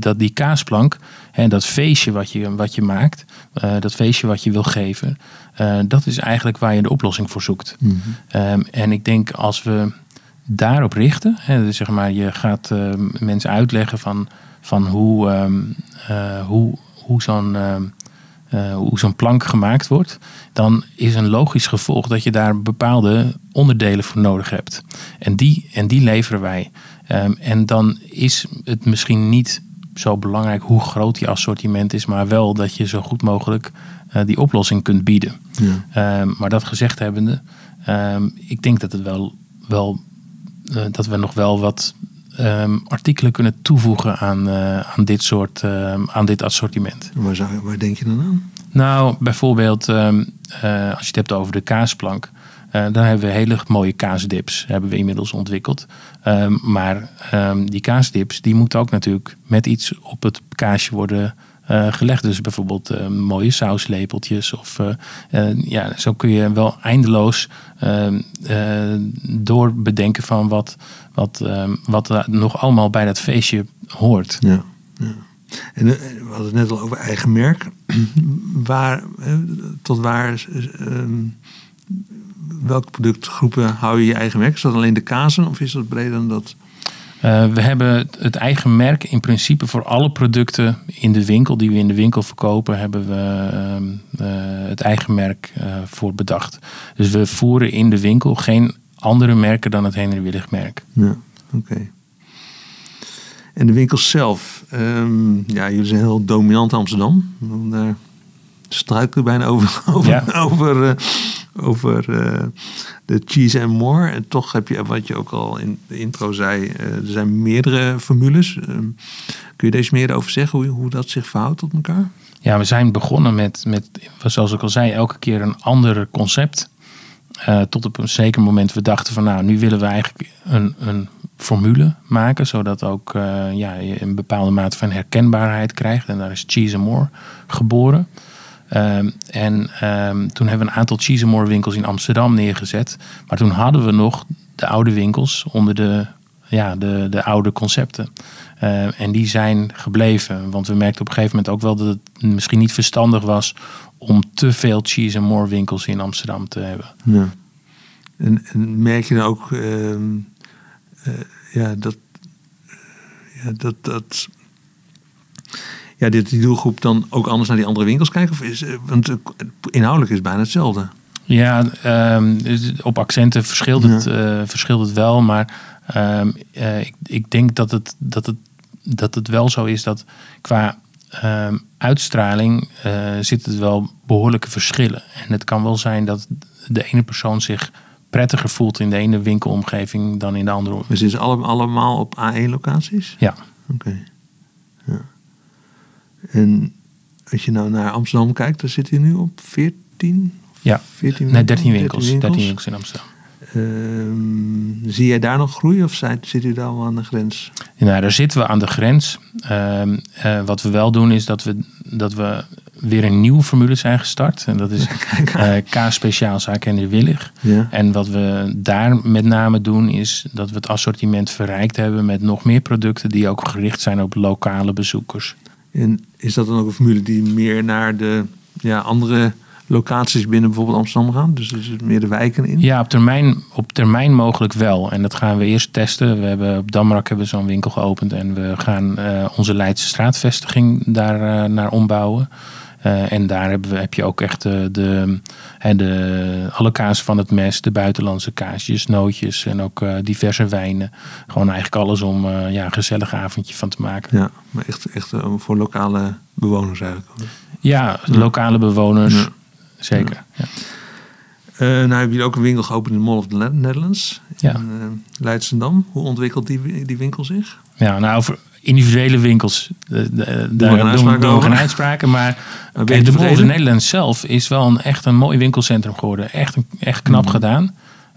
dat die kaasplank en dat feestje wat je, wat je maakt, uh, dat feestje wat je wil geven, dat is eigenlijk waar je de oplossing voor zoekt. Mm -hmm. um, en ik denk als we daarop richten, hè, dus zeg maar, je gaat uh, mensen uitleggen van, van hoe, um, hoe, hoe zo'n hoe zo'n plank gemaakt wordt, dan is een logisch gevolg dat je daar bepaalde onderdelen voor nodig hebt. En die, en die leveren wij. Um, en dan is het misschien niet zo belangrijk hoe groot je assortiment is, maar wel dat je zo goed mogelijk uh, die oplossing kunt bieden. Ja. Um, maar dat gezegd hebbende, um, ik denk dat het wel, wel uh, dat we nog wel wat artikelen kunnen toevoegen aan, uh, aan dit soort aan dit assortiment. Waar, zou, waar denk je dan aan? Nou, bijvoorbeeld als je het hebt over de kaasplank. Uh, dan hebben we hele mooie kaasdips, hebben we inmiddels ontwikkeld. Um, maar um, die kaasdips, die moeten ook natuurlijk met iets op het kaasje worden uh, gelegd. Dus bijvoorbeeld uh, mooie sauslepeltjes. Of uh, ja, zo kun je wel eindeloos ehm, doorbedenken van wat, wat, wat nog allemaal bij dat feestje hoort. Ja, ja. En we hadden het net al over eigen merk. waar, tot waar welke productgroepen hou je je eigen merk? Is dat alleen de kazen of is dat breder dan dat? Uh, we hebben het eigen merk in principe voor alle producten in de winkel die we in de winkel verkopen, hebben we uh, uh, het eigen merk voor bedacht. Dus we voeren in de winkel geen andere merken dan het Henry Willig merk. Ja, oké. En de winkels zelf, um, ja, jullie zijn heel dominant in Amsterdam. Daar struiken bijna over, over, ja. over over uh, de cheese and more. En toch heb je, wat je ook al in de intro zei, uh, er zijn meerdere formules. Uh, kun je deze meer over zeggen, hoe, hoe dat zich verhoudt tot elkaar? Ja, we zijn begonnen met, met, zoals ik al zei, elke keer een ander concept. Uh, tot op een zeker moment we dachten van nou, nu willen we eigenlijk een, een formule maken. Zodat ook ja, een bepaalde mate van herkenbaarheid krijgt. En daar is Cheese and More geboren. Um, en um, toen hebben we een aantal Cheesemore winkels in Amsterdam neergezet. Maar toen hadden we nog de oude winkels onder de, ja, de, de oude concepten. Uh, en die zijn gebleven. Want we merkten op een gegeven moment ook wel dat het misschien niet verstandig was om te veel Cheesemore winkels in Amsterdam te hebben. Ja. En, en merk je dan ook uh, uh, ja, dat, ja, dat, dat ja, dit, die doelgroep dan ook anders naar die andere winkels kijken? Of is, eh, want inhoudelijk is het bijna hetzelfde. Ja, um, op accenten verschilt het, ja. uh, verschilt het wel. Maar um, uh, ik, ik denk dat het, dat, het, dat het wel zo is dat qua um, uitstraling uh, zit het wel behoorlijke verschillen. En het kan wel zijn dat de ene persoon zich prettiger voelt in de ene winkelomgeving dan in de andere. Dus is allemaal op A1-locaties? Ja. Oké. Ja. En als je nou naar Amsterdam kijkt, dan zit hij nu op 14? Ja, 14 nee, 13 winkels. 13 winkels, in Amsterdam. Uh, zie jij daar nog groei of zit u daar al aan de grens? Nou, daar zitten we aan de grens. Uh, uh, wat we wel doen is dat we, dat we weer een nieuwe formule zijn gestart. En dat is uh, K Speciaal Zaak Willig. Ja. En wat we daar met name doen is dat we het assortiment verrijkt hebben met nog meer producten die ook gericht zijn op lokale bezoekers. En is dat dan ook een formule die meer naar de ja, andere locaties binnen bijvoorbeeld Amsterdam gaan? Dus is het meer de wijken in? Ja, op termijn, op termijn mogelijk wel. En dat gaan we eerst testen. We hebben op Damrak hebben we zo'n winkel geopend en we gaan uh, onze Leidse straatvestiging daar uh, naar ombouwen. Uh, en daar hebben we, heb je ook echt de, de, de, alle kaas van het mes, de buitenlandse kaasjes, nootjes en ook diverse wijnen. Gewoon eigenlijk alles om ja, een gezellig avondje van te maken. Ja, maar echt, echt voor lokale bewoners eigenlijk. Ja, lokale bewoners. Ja. Zeker. Ja. Uh, nou hebben jullie ook een winkel geopend in de Mall of the Netherlands ja. in uh, Leidsendam. Hoe ontwikkelt die, die winkel zich? Ja, nou over individuele winkels, de, de, daar doen, doen we geen uitspraken. Maar kijk, de the Netherlands zelf is wel een, echt een mooi winkelcentrum geworden. Echt, echt knap Mhm. gedaan.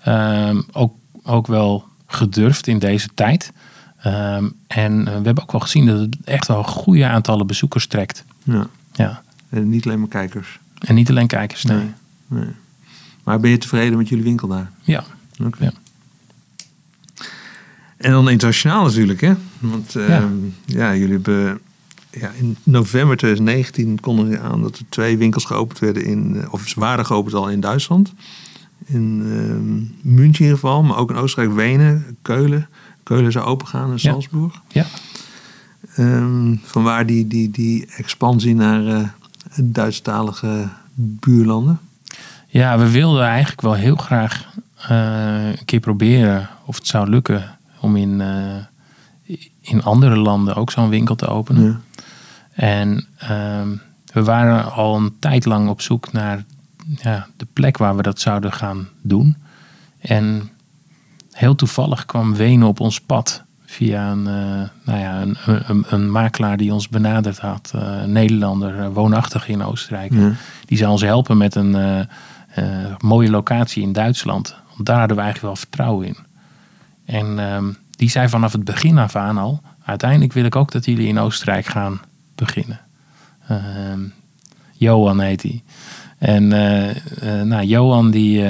Um, ook, ook wel gedurfd in deze tijd. Um, en uh, we hebben ook wel gezien dat het echt wel goede aantallen bezoekers trekt. Ja. ja. En niet alleen maar kijkers. En niet alleen kijkers, nee. nee. nee. Maar ben je tevreden met jullie winkel daar? Ja. Okay. ja. En dan internationaal natuurlijk, hè? Want uh, ja. ja. jullie hebben ja, in november 2019 konden je aan dat er twee winkels geopend werden in, of ze waren geopend al in Duitsland. In uh, München in ieder geval, maar ook in Oostenrijk, Wenen, Keulen. Keulen zou open gaan in Salzburg. Ja. Um, vanwaar die, die, die expansie naar uh, Duitsstalige buurlanden? Ja, we wilden eigenlijk wel heel graag uh, een keer proberen of het zou lukken om in, uh, in andere landen ook zo'n winkel te openen. Ja. En uh, we waren al een tijd lang op zoek naar ja, de plek waar we dat zouden gaan doen. En heel toevallig kwam Wenen op ons pad via een, uh, nou ja, een, een, een, makelaar die ons benaderd had. Uh, een Nederlander, woonachtig in Oostenrijk. Ja. Die zou ons helpen met een uh, mooie locatie in Duitsland. Want daar hadden we eigenlijk wel vertrouwen in. En um, die zei vanaf het begin af aan al... uiteindelijk wil ik ook dat jullie in Oostenrijk gaan beginnen. Johan heet hij. En nou, Johan die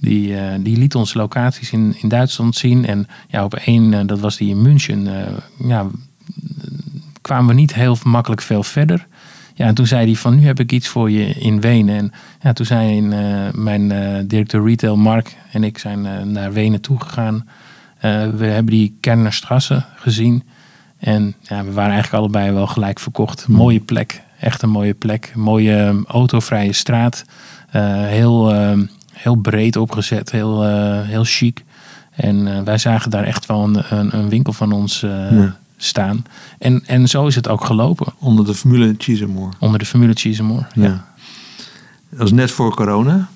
die, uh, die liet ons locaties in, in Duitsland zien. En ja, op één, uh, dat was die in München, uh, ja, kwamen we niet heel makkelijk veel verder. Ja, en toen zei hij van nu heb ik iets voor je in Wenen. En ja, toen zijn mijn directeur retail Mark en ik zijn naar Wenen toegegaan. We hebben die Kernerstrasse gezien. En ja, we waren eigenlijk allebei wel gelijk verkocht. Hmm. Mooie plek, echt een mooie plek. Mooie autovrije straat. heel heel breed opgezet, heel, uh, heel chic. En wij zagen daar echt wel een, een, een winkel van ons ja. staan. En, en zo is het ook gelopen. Onder de formule Cheesemoor. Onder de formule Cheesemoor, ja. ja. Dat was net voor corona?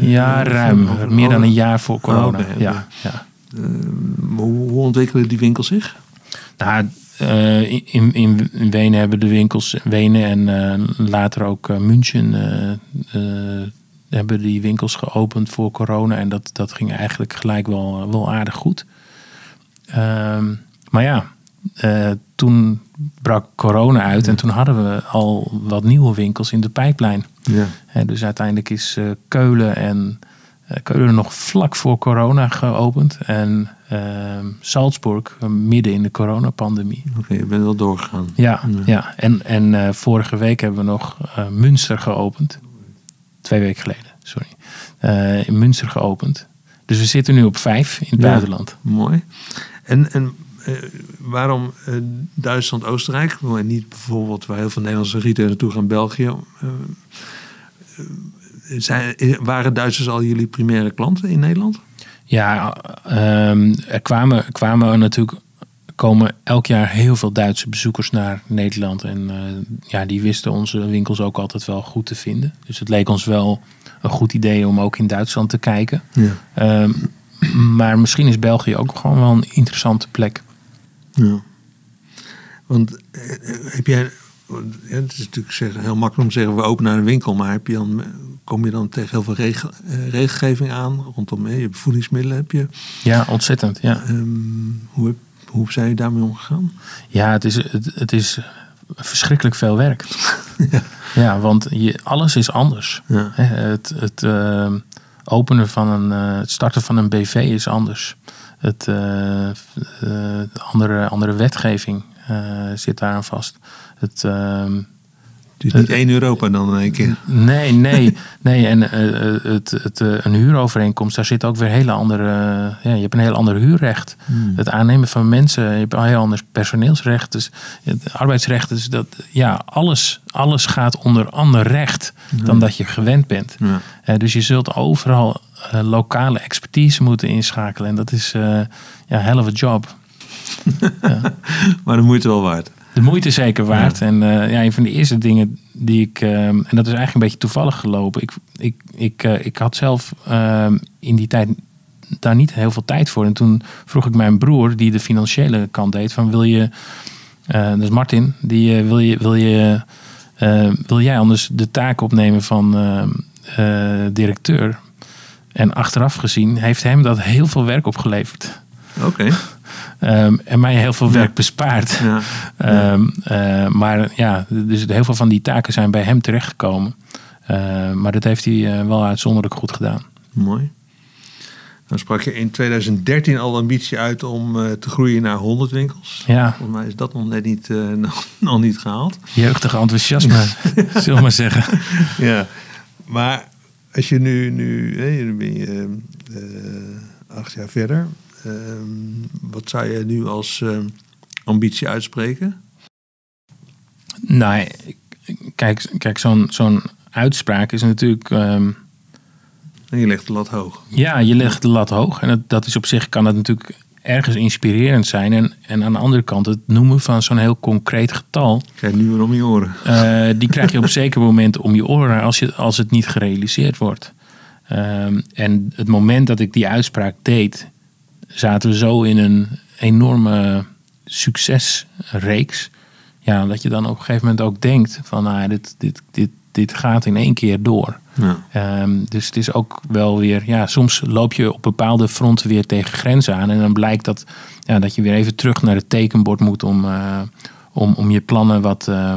ja, ruim. Of, meer dan een jaar voor corona. Oh, ja, ja. Hoe, hoe ontwikkelen die winkels zich? Nou, in, in, in Wenen hebben de winkels, Wenen en later ook München hebben die winkels geopend voor corona. En dat, dat ging eigenlijk gelijk wel, wel aardig goed. Um, maar ja, uh, toen brak corona uit. Ja. En toen hadden we al wat nieuwe winkels in de pijplijn. Ja. Dus uiteindelijk is uh, Keulen en uh, Keulen nog vlak voor corona geopend. En ehm, Salzburg midden in de coronapandemie. Oké, okay, je bent wel doorgegaan. Ja, ja. ja. en, en vorige week hebben we nog Münster geopend twee weken geleden, sorry, uh, in Münster geopend. Dus we zitten nu op vijf in het ja, buitenland. Mooi. En, en uh, waarom uh, Duitsland, Oostenrijk? Niet bijvoorbeeld waar heel veel Nederlandse retailers naartoe gaan, België. Zijn, waren Duitsers al jullie primaire klanten in Nederland? Ja, um, er kwamen, kwamen natuurlijk komen elk jaar heel veel Duitse bezoekers naar Nederland. En uh, ja, die wisten onze winkels ook altijd wel goed te vinden. Dus het leek ons wel een goed idee om ook in Duitsland te kijken. Ja. Um, maar misschien is België ook gewoon wel een interessante plek. Ja. Want heb jij... Het is natuurlijk zeggen, heel makkelijk om te zeggen, we openen een winkel. Maar heb je dan, kom je dan tegen heel veel regel, uh, regelgeving aan? Rondom je voedingsmiddelen heb je. Ja, ontzettend. Ja. Um, hoe hoe zijn jullie daarmee omgegaan? Ja, het is, het, het is verschrikkelijk veel werk. Ja, ja want je, alles is anders. Ja. Het, het eh, openen van een, eh, het starten van een BV is anders. Het, eh, eh, andere, andere wetgeving eh, zit daar aan vast. Het, Het is niet één Europa dan in één keer. Nee, nee, nee. En eh, het, het, eh, een huurovereenkomst, daar zit ook weer hele andere. ja, je hebt een heel ander huurrecht. Het aannemen van mensen, je hebt een heel ander personeelsrecht. Dus het arbeidsrecht. Dus dat, ja, alles, alles gaat onder ander recht dan dat je gewend bent. Ja. Eh, dus je zult overal eh, lokale expertise moeten inschakelen. En dat is eh ja, hell of a job. Maar de moeite wel waard. De moeite zeker waard. En eh, ja, een van de eerste dingen die ik. eh, en dat is eigenlijk een beetje toevallig gelopen. Ik, ik, ik, eh, ik had zelf eh, in die tijd daar niet heel veel tijd voor. En toen vroeg ik mijn broer, die de financiële kant deed, van wil je. eh dat is Martin, die wil je. Wil je wil jij anders de taak opnemen van eh, eh, directeur? En achteraf gezien heeft hem dat heel veel werk opgeleverd. Oké. Ehm, en mij heel veel Ja. werk bespaard. Ja. Ehm, eh, maar ja, dus heel veel van die taken zijn bij hem terechtgekomen. Eh, maar dat heeft hij eh, wel uitzonderlijk goed gedaan. Mooi. Dan sprak je in 2013 al de ambitie uit om eh, te groeien naar 100 winkels. Ja, Volgens mij is dat nog net niet, nog, nog niet gehaald. jeugdige enthousiasme, zullen we maar zeggen. Ja. Maar als je nu, nu, hè, nu ben je acht jaar verder. Ehm, wat zou je nu als eh, ambitie uitspreken? Nou, kijk, kijk zo'n zo'n uitspraak is natuurlijk... ehm, En je legt de lat hoog. ja, je legt de lat hoog. En dat, dat is op zich kan dat natuurlijk ergens inspirerend zijn. En, en aan de andere kant het noemen van zo'n heel concreet getal... Krijg je nu weer om je oren. Eh, die krijg je op een zeker moment om je oren als, je, als het niet gerealiseerd wordt. Ehm, en het moment dat ik die uitspraak deed, zaten we zo in een enorme succesreeks. Ja, dat je dan op een gegeven moment ook denkt van nou, dit, dit, dit, dit gaat in één keer door. Ja. Ehm, dus het is ook wel weer, ja, soms loop je op bepaalde fronten weer tegen grenzen aan. En dan blijkt dat, ja, dat je weer even terug naar het tekenbord moet om, eh, om, om je plannen wat, eh,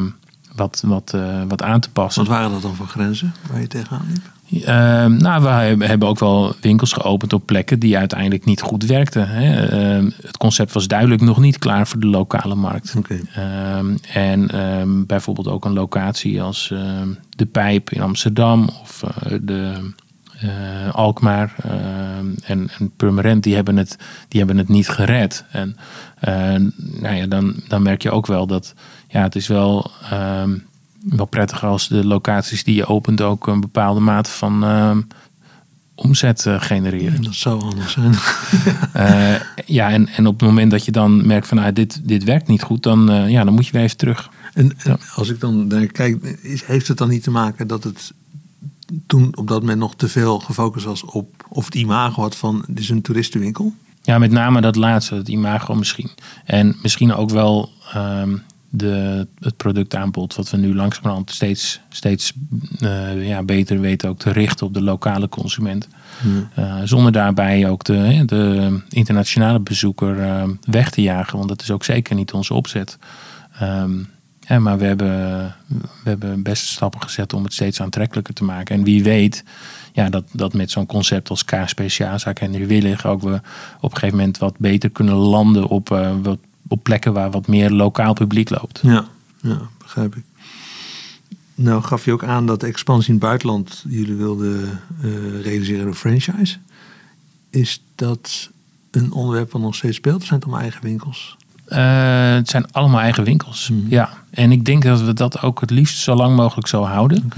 wat, wat, eh, wat aan te passen. Wat waren dat dan voor grenzen waar je tegenaan liep? Ehm, nou, we hebben- ook wel winkels geopend op plekken die uiteindelijk niet goed werkten. Hè. Ehm, het concept was duidelijk nog niet klaar voor de lokale markt. Ehm, en bijvoorbeeld ook een locatie als De Pijp in Amsterdam of eh, de eh, Alkmaar en, en Purmerend, die hebben het, die hebben het niet gered. En eh, nou ja, dan, dan merk je ook wel dat ja, het is wel, wel prettig als de locaties die je opent ook een bepaalde mate van ehm, omzet eh, genereren. Dat zou anders zijn. Eh, ja, en, en op het moment dat je dan merkt van ah, dit, dit werkt niet goed, dan, eh, ja, dan moet je weer even terug. En, als ik dan naar kijk, heeft het dan niet te maken dat het toen op dat moment nog te veel gefocust was op of het imago had van dit is een toeristenwinkel? Ja, met name dat laatste, het imago misschien. En misschien ook wel ehm, de, het productaanbod, wat we nu langzamerhand steeds, steeds eh, ja, beter weten ook te richten op de lokale consument. Eh, zonder daarbij ook de, de internationale bezoeker eh, weg te jagen, want dat is ook zeker niet onze opzet. Ehm, maar we hebben, we hebben best stappen gezet om het steeds aantrekkelijker te maken. En wie weet ja, dat, dat met zo'n concept als KSP Sjazaak en Willig ook we op een gegeven moment wat beter kunnen landen op, wat, op plekken waar wat meer lokaal publiek loopt. Ja, ja, begrijp ik. Nou gaf je ook aan dat de expansie in het buitenland jullie wilden eh, realiseren door franchise. Is dat een onderwerp wat nog steeds speelt? Of zijn het allemaal eigen winkels? Eh, het zijn allemaal eigen winkels. Mhm. Ja, en ik denk dat we dat ook het liefst zo lang mogelijk zo houden.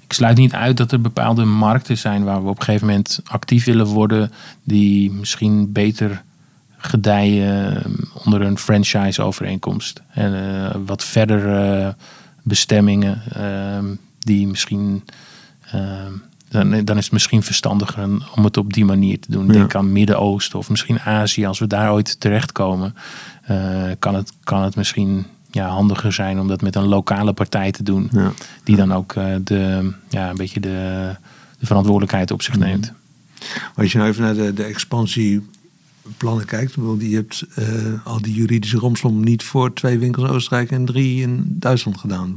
Ik sluit niet uit dat er bepaalde markten zijn waar we op een gegeven moment actief willen worden, die misschien beter gedijen eh, onder een franchise-overeenkomst. En eh, wat verder eh, bestemmingen eh, die misschien. eh, dan, dan is het misschien verstandiger om het op die manier te doen. Ja. Denk aan Midden-Oosten of misschien Azië. Als we daar ooit terechtkomen, eh, kan, het, kan het misschien ja, handiger zijn om dat met een lokale partij te doen Ja. die dan ook eh, de, ja, een beetje de, de verantwoordelijkheid op zich Mhm. neemt. Als je nou even naar de, de expansieplannen kijkt, je hebt eh, al die juridische romslomp niet voor twee winkels in Oostenrijk en drie in Duitsland gedaan.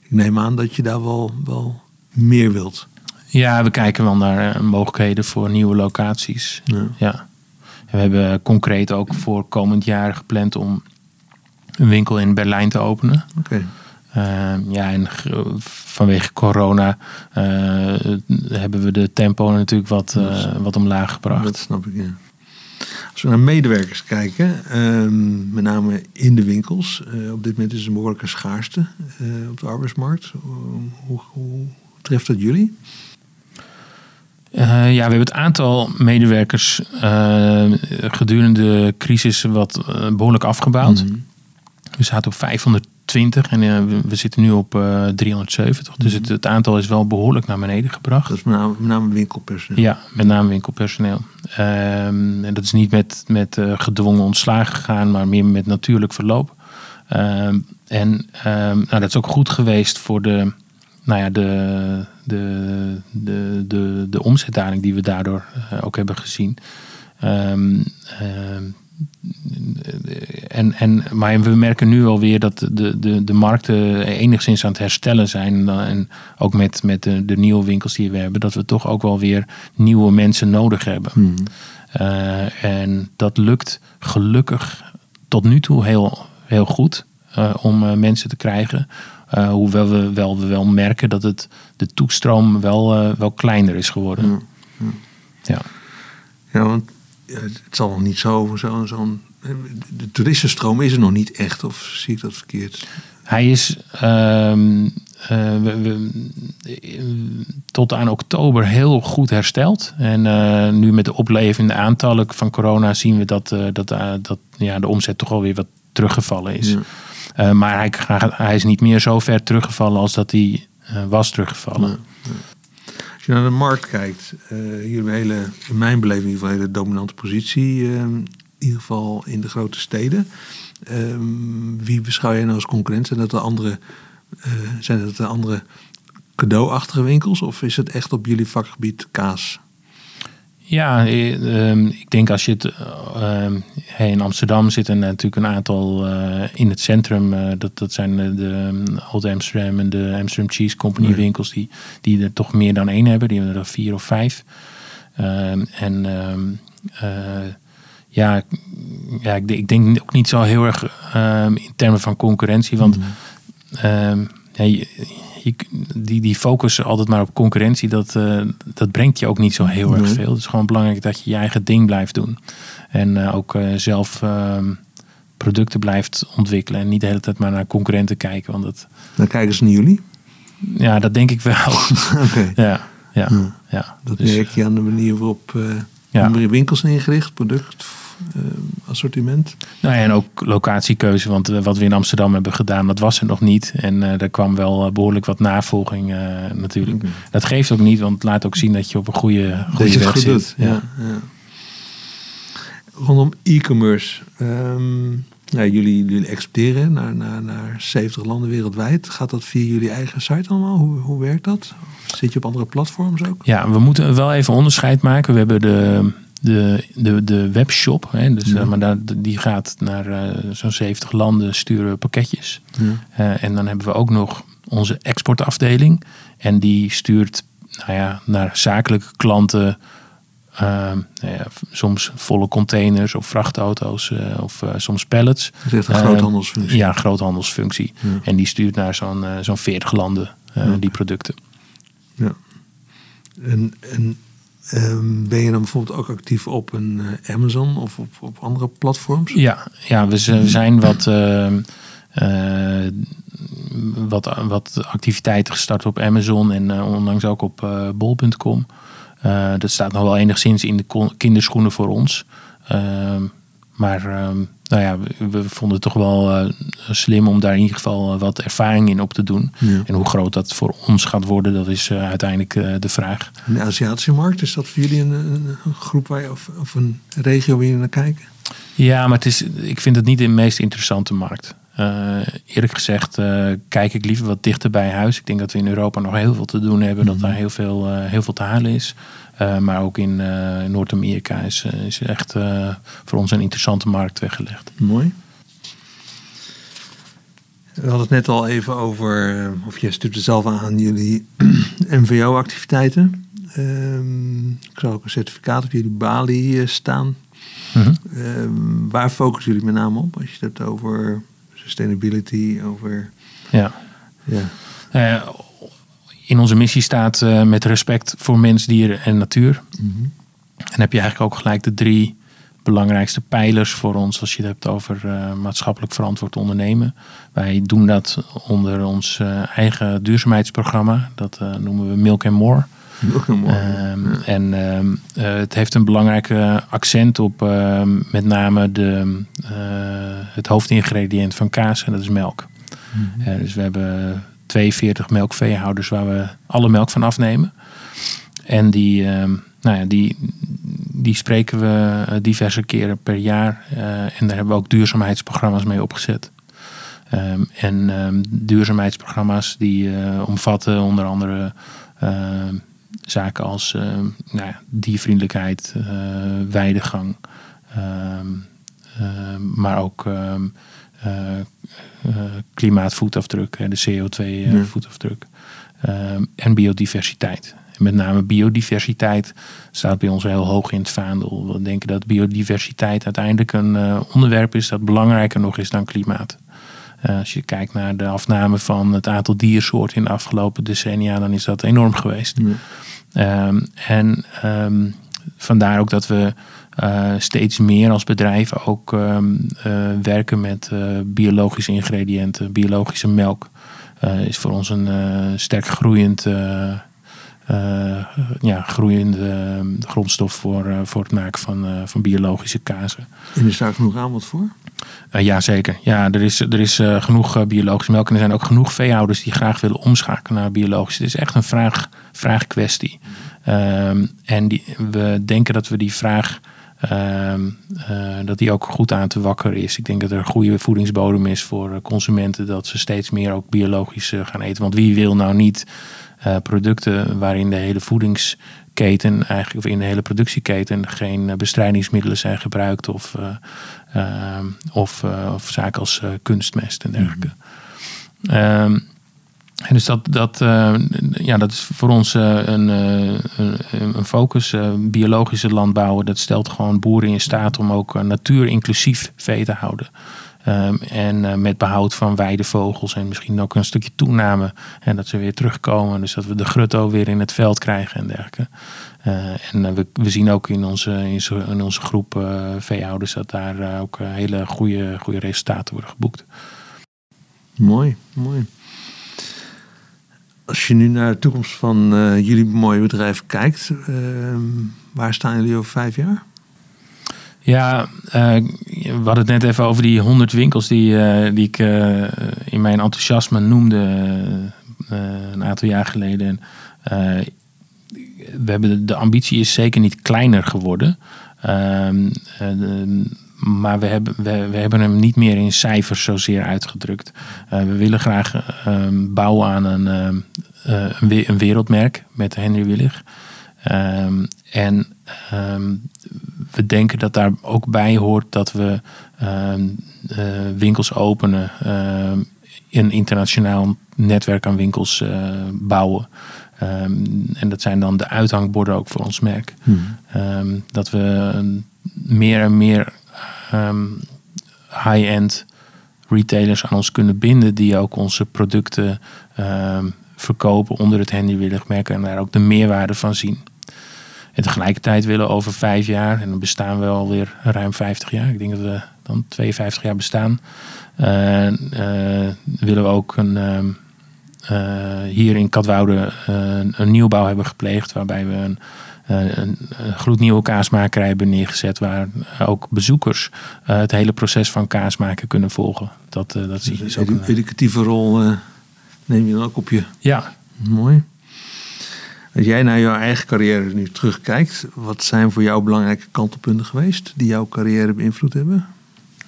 Ik neem aan dat je daar wel, wel meer wilt. Ja, we kijken wel naar eh, mogelijkheden voor nieuwe locaties. Ja. We hebben concreet ook voor komend jaar gepland om een winkel in Berlijn te openen. Oké. Uh, ja, en vanwege corona uh, hebben we de tempo natuurlijk wat, uh, wat omlaag gebracht. Dat snap ik, ja. Als we naar medewerkers kijken, um, met name in de winkels. Uh, op dit moment is er een behoorlijke schaarste op de arbeidsmarkt. hoe, hoe treft dat jullie? Uh, ja, we hebben het aantal medewerkers gedurende de crisis wat behoorlijk afgebouwd. Mm -hmm. We zaten op 520 en we zitten nu op 370. Mm -hmm. Dus het, het, aantal is wel behoorlijk naar beneden gebracht. Dat is met name, met name winkelpersoneel. Ja, met name winkelpersoneel. en dat is niet met, met gedwongen ontslagen gegaan, maar meer met natuurlijk verloop. en nou, dat is ook goed geweest voor de nou ja, de, de, de, de, de omzetdaling die we daardoor uh, ook hebben gezien. Um, uh, en, en, maar we merken nu alweer dat de, de, de markten enigszins aan het herstellen zijn. En ook met, met de, de nieuwe winkels die we hebben, dat we toch ook wel weer nieuwe mensen nodig hebben. Hmm. Uh, en dat lukt gelukkig tot nu toe heel, heel goed om mensen te krijgen. Uh, hoewel we wel, we wel merken dat het, de toestroom wel, wel kleiner is geworden. Ja, ja. ja. ja want het zal nog niet zo, zo, zo De toeristenstroom is er nog niet echt, of zie ik dat verkeerd? Hij is uh, we, we, tot aan oktober heel goed hersteld. En uh, nu met de oplevende aantallen van corona zien we dat, uh, dat, dat ja, de omzet toch alweer wat teruggevallen is. Ja. Maar hij, hij, is niet meer zo ver teruggevallen als dat hij was teruggevallen. Ja. Als je naar de markt kijkt, jullie hebben hele, in mijn beleving in ieder geval hele dominante positie, in ieder geval in de grote steden. wie beschouw jij nou als concurrent? Zijn dat de andere, zijn dat de andere cadeauachtige winkels of is het echt op jullie vakgebied kaas? Ja, uh, ik denk als je het. Uh, in Amsterdam zitten natuurlijk een aantal uh, in het centrum. Uh, dat, dat zijn de, de Old Amsterdam en de Amsterdam Cheese Company winkels. Die, die er toch meer dan één hebben. Die hebben er vier of vijf. Ehm, en ehm, eh, ja, ik- ja ik, ik denk ook niet zo heel erg ehm, in termen van concurrentie. Want ehm, ja, je- je- die, die focus altijd maar op concurrentie, dat, eh, dat brengt je ook niet zo heel erg veel. Het is gewoon belangrijk dat je je eigen ding blijft doen. En eh, ook eh, zelf ehm, producten blijft ontwikkelen. En niet de hele tijd maar naar concurrenten kijken. Want dat, Dan kijken ze naar jullie. ja, dat denk ik wel. Oké. ja, ja, Ja. ja. Dat Dus, merk je aan de manier waarop Ja. winkels ingericht, product, assortiment. Nou ja, en ook locatiekeuze. Want eh, wat we in Amsterdam hebben gedaan, dat was er nog niet. En eh daar kwam wel eh, behoorlijk wat navolging eh, natuurlijk. Dat geeft ook niet, want het laat ook zien dat je op een goede, goede weg goed zit. doet. Ja. Ja. Rondom e-commerce. Ehm, ja, jullie, jullie exporteren naar, naar, naar 70 landen wereldwijd. Gaat dat via jullie eigen site allemaal? Hoe, hoe werkt dat? Zit je op andere platforms ook? Ja, we moeten wel even onderscheid maken. We hebben de, de, de, de webshop. Hè, dus, eh, maar daar, die gaat naar eh, zo'n 70 landen sturen pakketjes. Ja. Eh, en dan hebben we ook nog onze exportafdeling. En die stuurt nou ja, naar zakelijke klanten. eh, nou ja, soms volle containers of vrachtauto's of soms pallets. Dat is echt een Eh, groothandelsfunctie. Ja, groothandelsfunctie. En die stuurt naar zo'n zo'n 40 landen die producten. Ja. En, en ehm, ben je dan bijvoorbeeld ook actief op een eh, Amazon of op, op andere platforms? Ja, ja we, zijn wat, ehm, eh, wat, wat activiteiten gestart op Amazon en eh, onlangs ook op bol.com. Dat staat nog wel enigszins in de kinderschoenen voor ons. Maar ehm, nou ja, we, we vonden het toch wel eh, slim om daar in ieder geval eh, wat ervaring in op te doen. Ja. En hoe groot dat voor ons gaat worden, dat is eh, uiteindelijk de vraag. En de Aziatische markt, is dat voor jullie een, een, groep waar je, of, of een regio waar je naar kijkt? Ja, maar het is, ik vind het niet de meest interessante markt. Eerlijk gezegd kijk ik liever wat dichter bij huis. Ik denk dat we in Europa nog heel veel te doen hebben. Dat daar heel veel, heel veel te halen is. Eh, maar ook in eh, Noord-Amerika is, eh, is echt voor ons een interessante markt weggelegd. Mooi. We hadden het net al even over, of jij stipte zelf aan jullie MVO-activiteiten. Ehm, ik zag ook een certificaat op jullie balie eh, staan. Mhm. Ehm, waar focussen jullie met name op als je het hebt over sustainability, over... Ja. Ja, in onze missie staat eh, met respect voor mens, dieren en natuur. En heb je eigenlijk ook gelijk de drie belangrijkste pijlers voor ons als je het hebt over eh, maatschappelijk verantwoord ondernemen. Wij doen dat onder ons eh, eigen duurzaamheidsprogramma. Dat noemen we Milk and More. Ehm, En ehm, eh, het heeft een belangrijke accent op ehm, met name de, het hoofdingrediënt van kaas en dat is melk. Eh, dus we hebben 42 melkveehouders waar we alle melk van afnemen. En die, ehm, nou ja, die, die spreken we eh, diverse keren per jaar. Eh, en daar hebben we ook duurzaamheidsprogramma's mee opgezet. Ehm, en ehm, duurzaamheidsprogramma's die eh, omvatten onder andere zaken als ehm, nou ja, diervriendelijkheid, weidegang, maar ook klimaatvoetafdruk, hè, de Ja. CO2-voetafdruk ehm, en biodiversiteit. Met name biodiversiteit staat bij ons heel hoog in het vaandel. We denken dat biodiversiteit uiteindelijk een eh, onderwerp is dat belangrijker nog is dan klimaat. Eh, als je kijkt naar de afname van het aantal diersoorten in de afgelopen decennia, dan is dat enorm geweest. Ja. Ehm, en ehm, vandaar ook dat we eh, steeds meer als bedrijven ook ehm, eh, werken met eh, biologische ingrediënten. Biologische melk is voor ons een sterk groeiend, ja, groeiende ehm, grondstof voor, voor het maken van, van biologische kazen. En is daar genoeg aanbod voor? Uh, ja, zeker. Ja, er is, er is genoeg biologische melk. En er zijn ook genoeg veehouders die graag willen omschakelen naar biologisch. Het is echt een vraag, vraagkwestie. Ehm, en die, we denken dat we die vraag. Ehm, eh, dat die ook goed aan te wakkeren is. Ik denk dat er een goede voedingsbodem is voor eh, consumenten. Dat ze steeds meer ook biologisch eh, gaan eten. Want wie wil nou niet producten waarin de hele voedingsketen, eigenlijk, of in de hele productieketen, geen bestrijdingsmiddelen zijn gebruikt of, eh, ehm, of, of zaken als kunstmest en dergelijke. Ehm, en dus dat, dat, eh, ja, dat is voor ons eh, een, eh, een, een focus. Biologische landbouwen, dat stelt gewoon boeren in staat om ook uh, natuurinclusief vee te houden. Ehm, en met behoud van weidevogels en misschien ook een stukje toename. En dat ze weer terugkomen. Dus dat we de grutto weer in het veld krijgen en dergelijke. En we, we zien ook in onze, in, onze groep veehouders dat daar ook hele goede, goede resultaten worden geboekt. Mooi, mooi. Als je nu naar de toekomst van uh, jullie mooie bedrijf kijkt, uh, waar staan jullie over vijf jaar? Ja, uh, we hadden het net even over die 100 winkels die, uh, die ik in mijn enthousiasme noemde een aantal jaar geleden. we hebben de, de, ambitie is zeker niet kleiner geworden. Ehm, maar we hebben, we, we, hebben hem niet meer in cijfers zozeer uitgedrukt. we willen graag ehm, bouwen aan een, een, een, wereldmerk met Henry Willig. Um, en um, we denken dat daar ook bij hoort dat we uh, winkels openen, een internationaal netwerk aan winkels bouwen. en dat zijn dan de uithangborden ook voor ons merk. Hmm. dat we meer en meer high-end retailers aan ons kunnen binden die ook onze producten verkopen onder het Henry merk en daar ook de meerwaarde van zien. En tegelijkertijd willen over vijf jaar, en dan bestaan we alweer ruim 50 jaar, ik denk dat we dan 52 jaar bestaan, uh, willen we ook een, uh, hier in Katwoude een nieuwbouw hebben gepleegd, waarbij we een, een, een gloednieuwe kaasmakerij hebben neergezet, waar ook bezoekers het hele proces van kaas maken kunnen volgen. Dat, dat zie je dus ook. Een educatieve rol neem je dan ook op je. Ja. Mooi. Als jij naar jouw eigen carrière nu terugkijkt, wat zijn voor jou belangrijke kantelpunten geweest die jouw carrière beïnvloed hebben?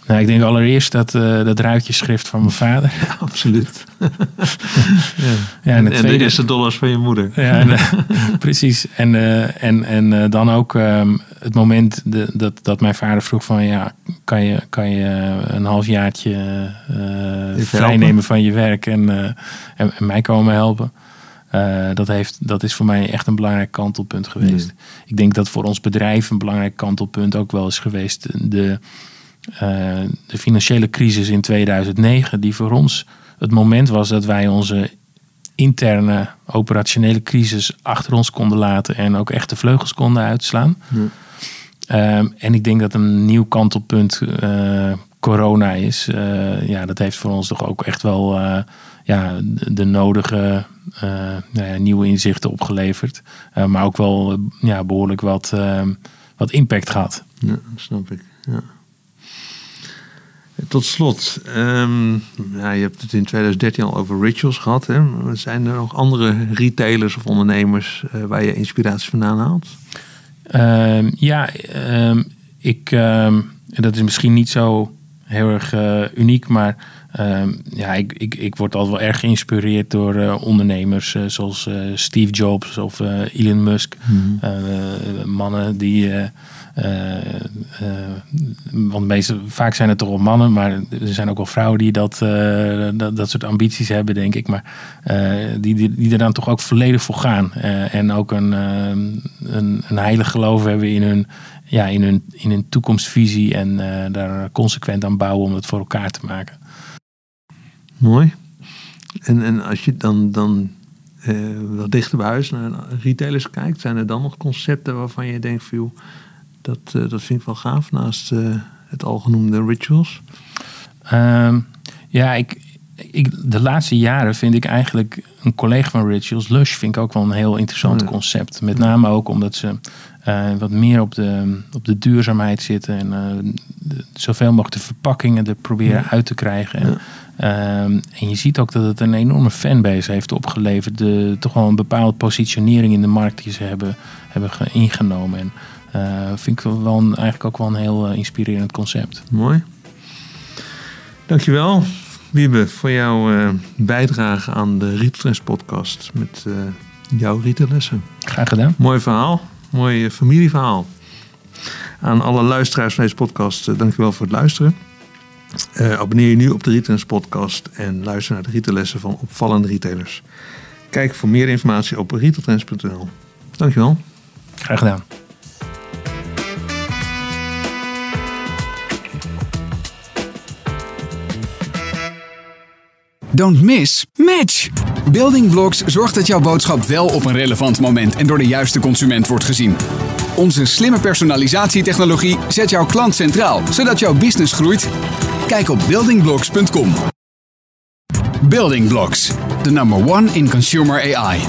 Nou, ik denk allereerst dat, uh, dat ruitjeschrift van mijn vader. Ja, absoluut. ja. ja, en, de, tweede... en de dollars van je moeder. ja, en, uh, precies. En, uh, en, en dan ook um, het moment de, dat, dat mijn vader vroeg van ja, kan je, kan je een halfjaartje vrijnemen van je werk en, en, en, mij komen helpen. dat, heeft, dat is voor mij echt een belangrijk kantelpunt geweest. Ik denk dat voor ons bedrijf een belangrijk kantelpunt ook wel is geweest. De, de financiële crisis in 2009, die voor ons het moment was dat wij onze interne operationele crisis achter ons konden laten en ook echt de vleugels konden uitslaan. Ehm, en ik denk dat een nieuw kantelpunt uh, corona is. Uh, ja, dat heeft voor ons toch ook echt wel uh, ja, de, de nodige nou ja, nieuwe inzichten opgeleverd. maar ook wel ja, behoorlijk wat, ehm, wat impact gehad. Ja, snap ik. Ja. Tot slot, um, ja, je hebt het in 2013 al over rituals gehad. Hè? Zijn er nog andere retailers of ondernemers uh, waar je inspiratie vandaan haalt? Um, ja, um, ik, dat is misschien niet zo heel erg uh, uniek, maar ja, ik, ik, ik word altijd wel erg geïnspireerd door uh, ondernemers zoals Steve Jobs of Elon Musk. Mm -hmm. mannen die want meestal, vaak zijn het toch wel mannen, maar er zijn ook wel vrouwen die dat, uh, dat, dat, soort ambities hebben, denk ik. Maar die, die, die, er dan toch ook volledig voor gaan. en ook een, een, een heilig geloof hebben in hun, ja, in hun, in hun toekomstvisie. En daar consequent aan bouwen om het voor elkaar te maken. Mooi. En, en als je dan, dan wat dichter bij huis naar retailers kijkt, zijn er dan nog concepten waarvan je denkt van dat, uh, dat vind ik wel gaaf naast uh, het algenoemde rituals. Um, ja, ik, ik, de laatste jaren vind ik eigenlijk een collega van Rituals, Lush, vind ik ook wel een heel interessant concept. Met name ook omdat ze uh, wat meer op de, op de duurzaamheid zitten en de, zoveel mogelijk de verpakkingen er proberen uit te krijgen. En, um, en je ziet ook dat het een enorme fanbase heeft opgeleverd. De, toch wel een bepaalde positionering in de markt die ze hebben, hebben ingenomen. En vind ik wel een, eigenlijk ook wel een heel uh, inspirerend concept. Mooi. Dankjewel, Wiebe, voor jouw uh, bijdrage aan de Retailtrends podcast met jouw retaillessen. Graag gedaan. Mooi verhaal, mooi familieverhaal. Aan alle luisteraars van deze podcast, dankjewel voor het luisteren. abonneer je nu op de Retailtrends podcast en luister naar de retaillessen van opvallende retailers. Kijk voor meer informatie op retailtrends.nl. Dankjewel. Graag gedaan. Don't miss, match! Building Blocks zorgt dat jouw boodschap wel op een relevant moment en door de juiste consument wordt gezien. Onze slimme personalisatietechnologie zet jouw klant centraal, zodat jouw business groeit. Kijk op buildingblocks.com. Building Blocks, the number one in consumer AI.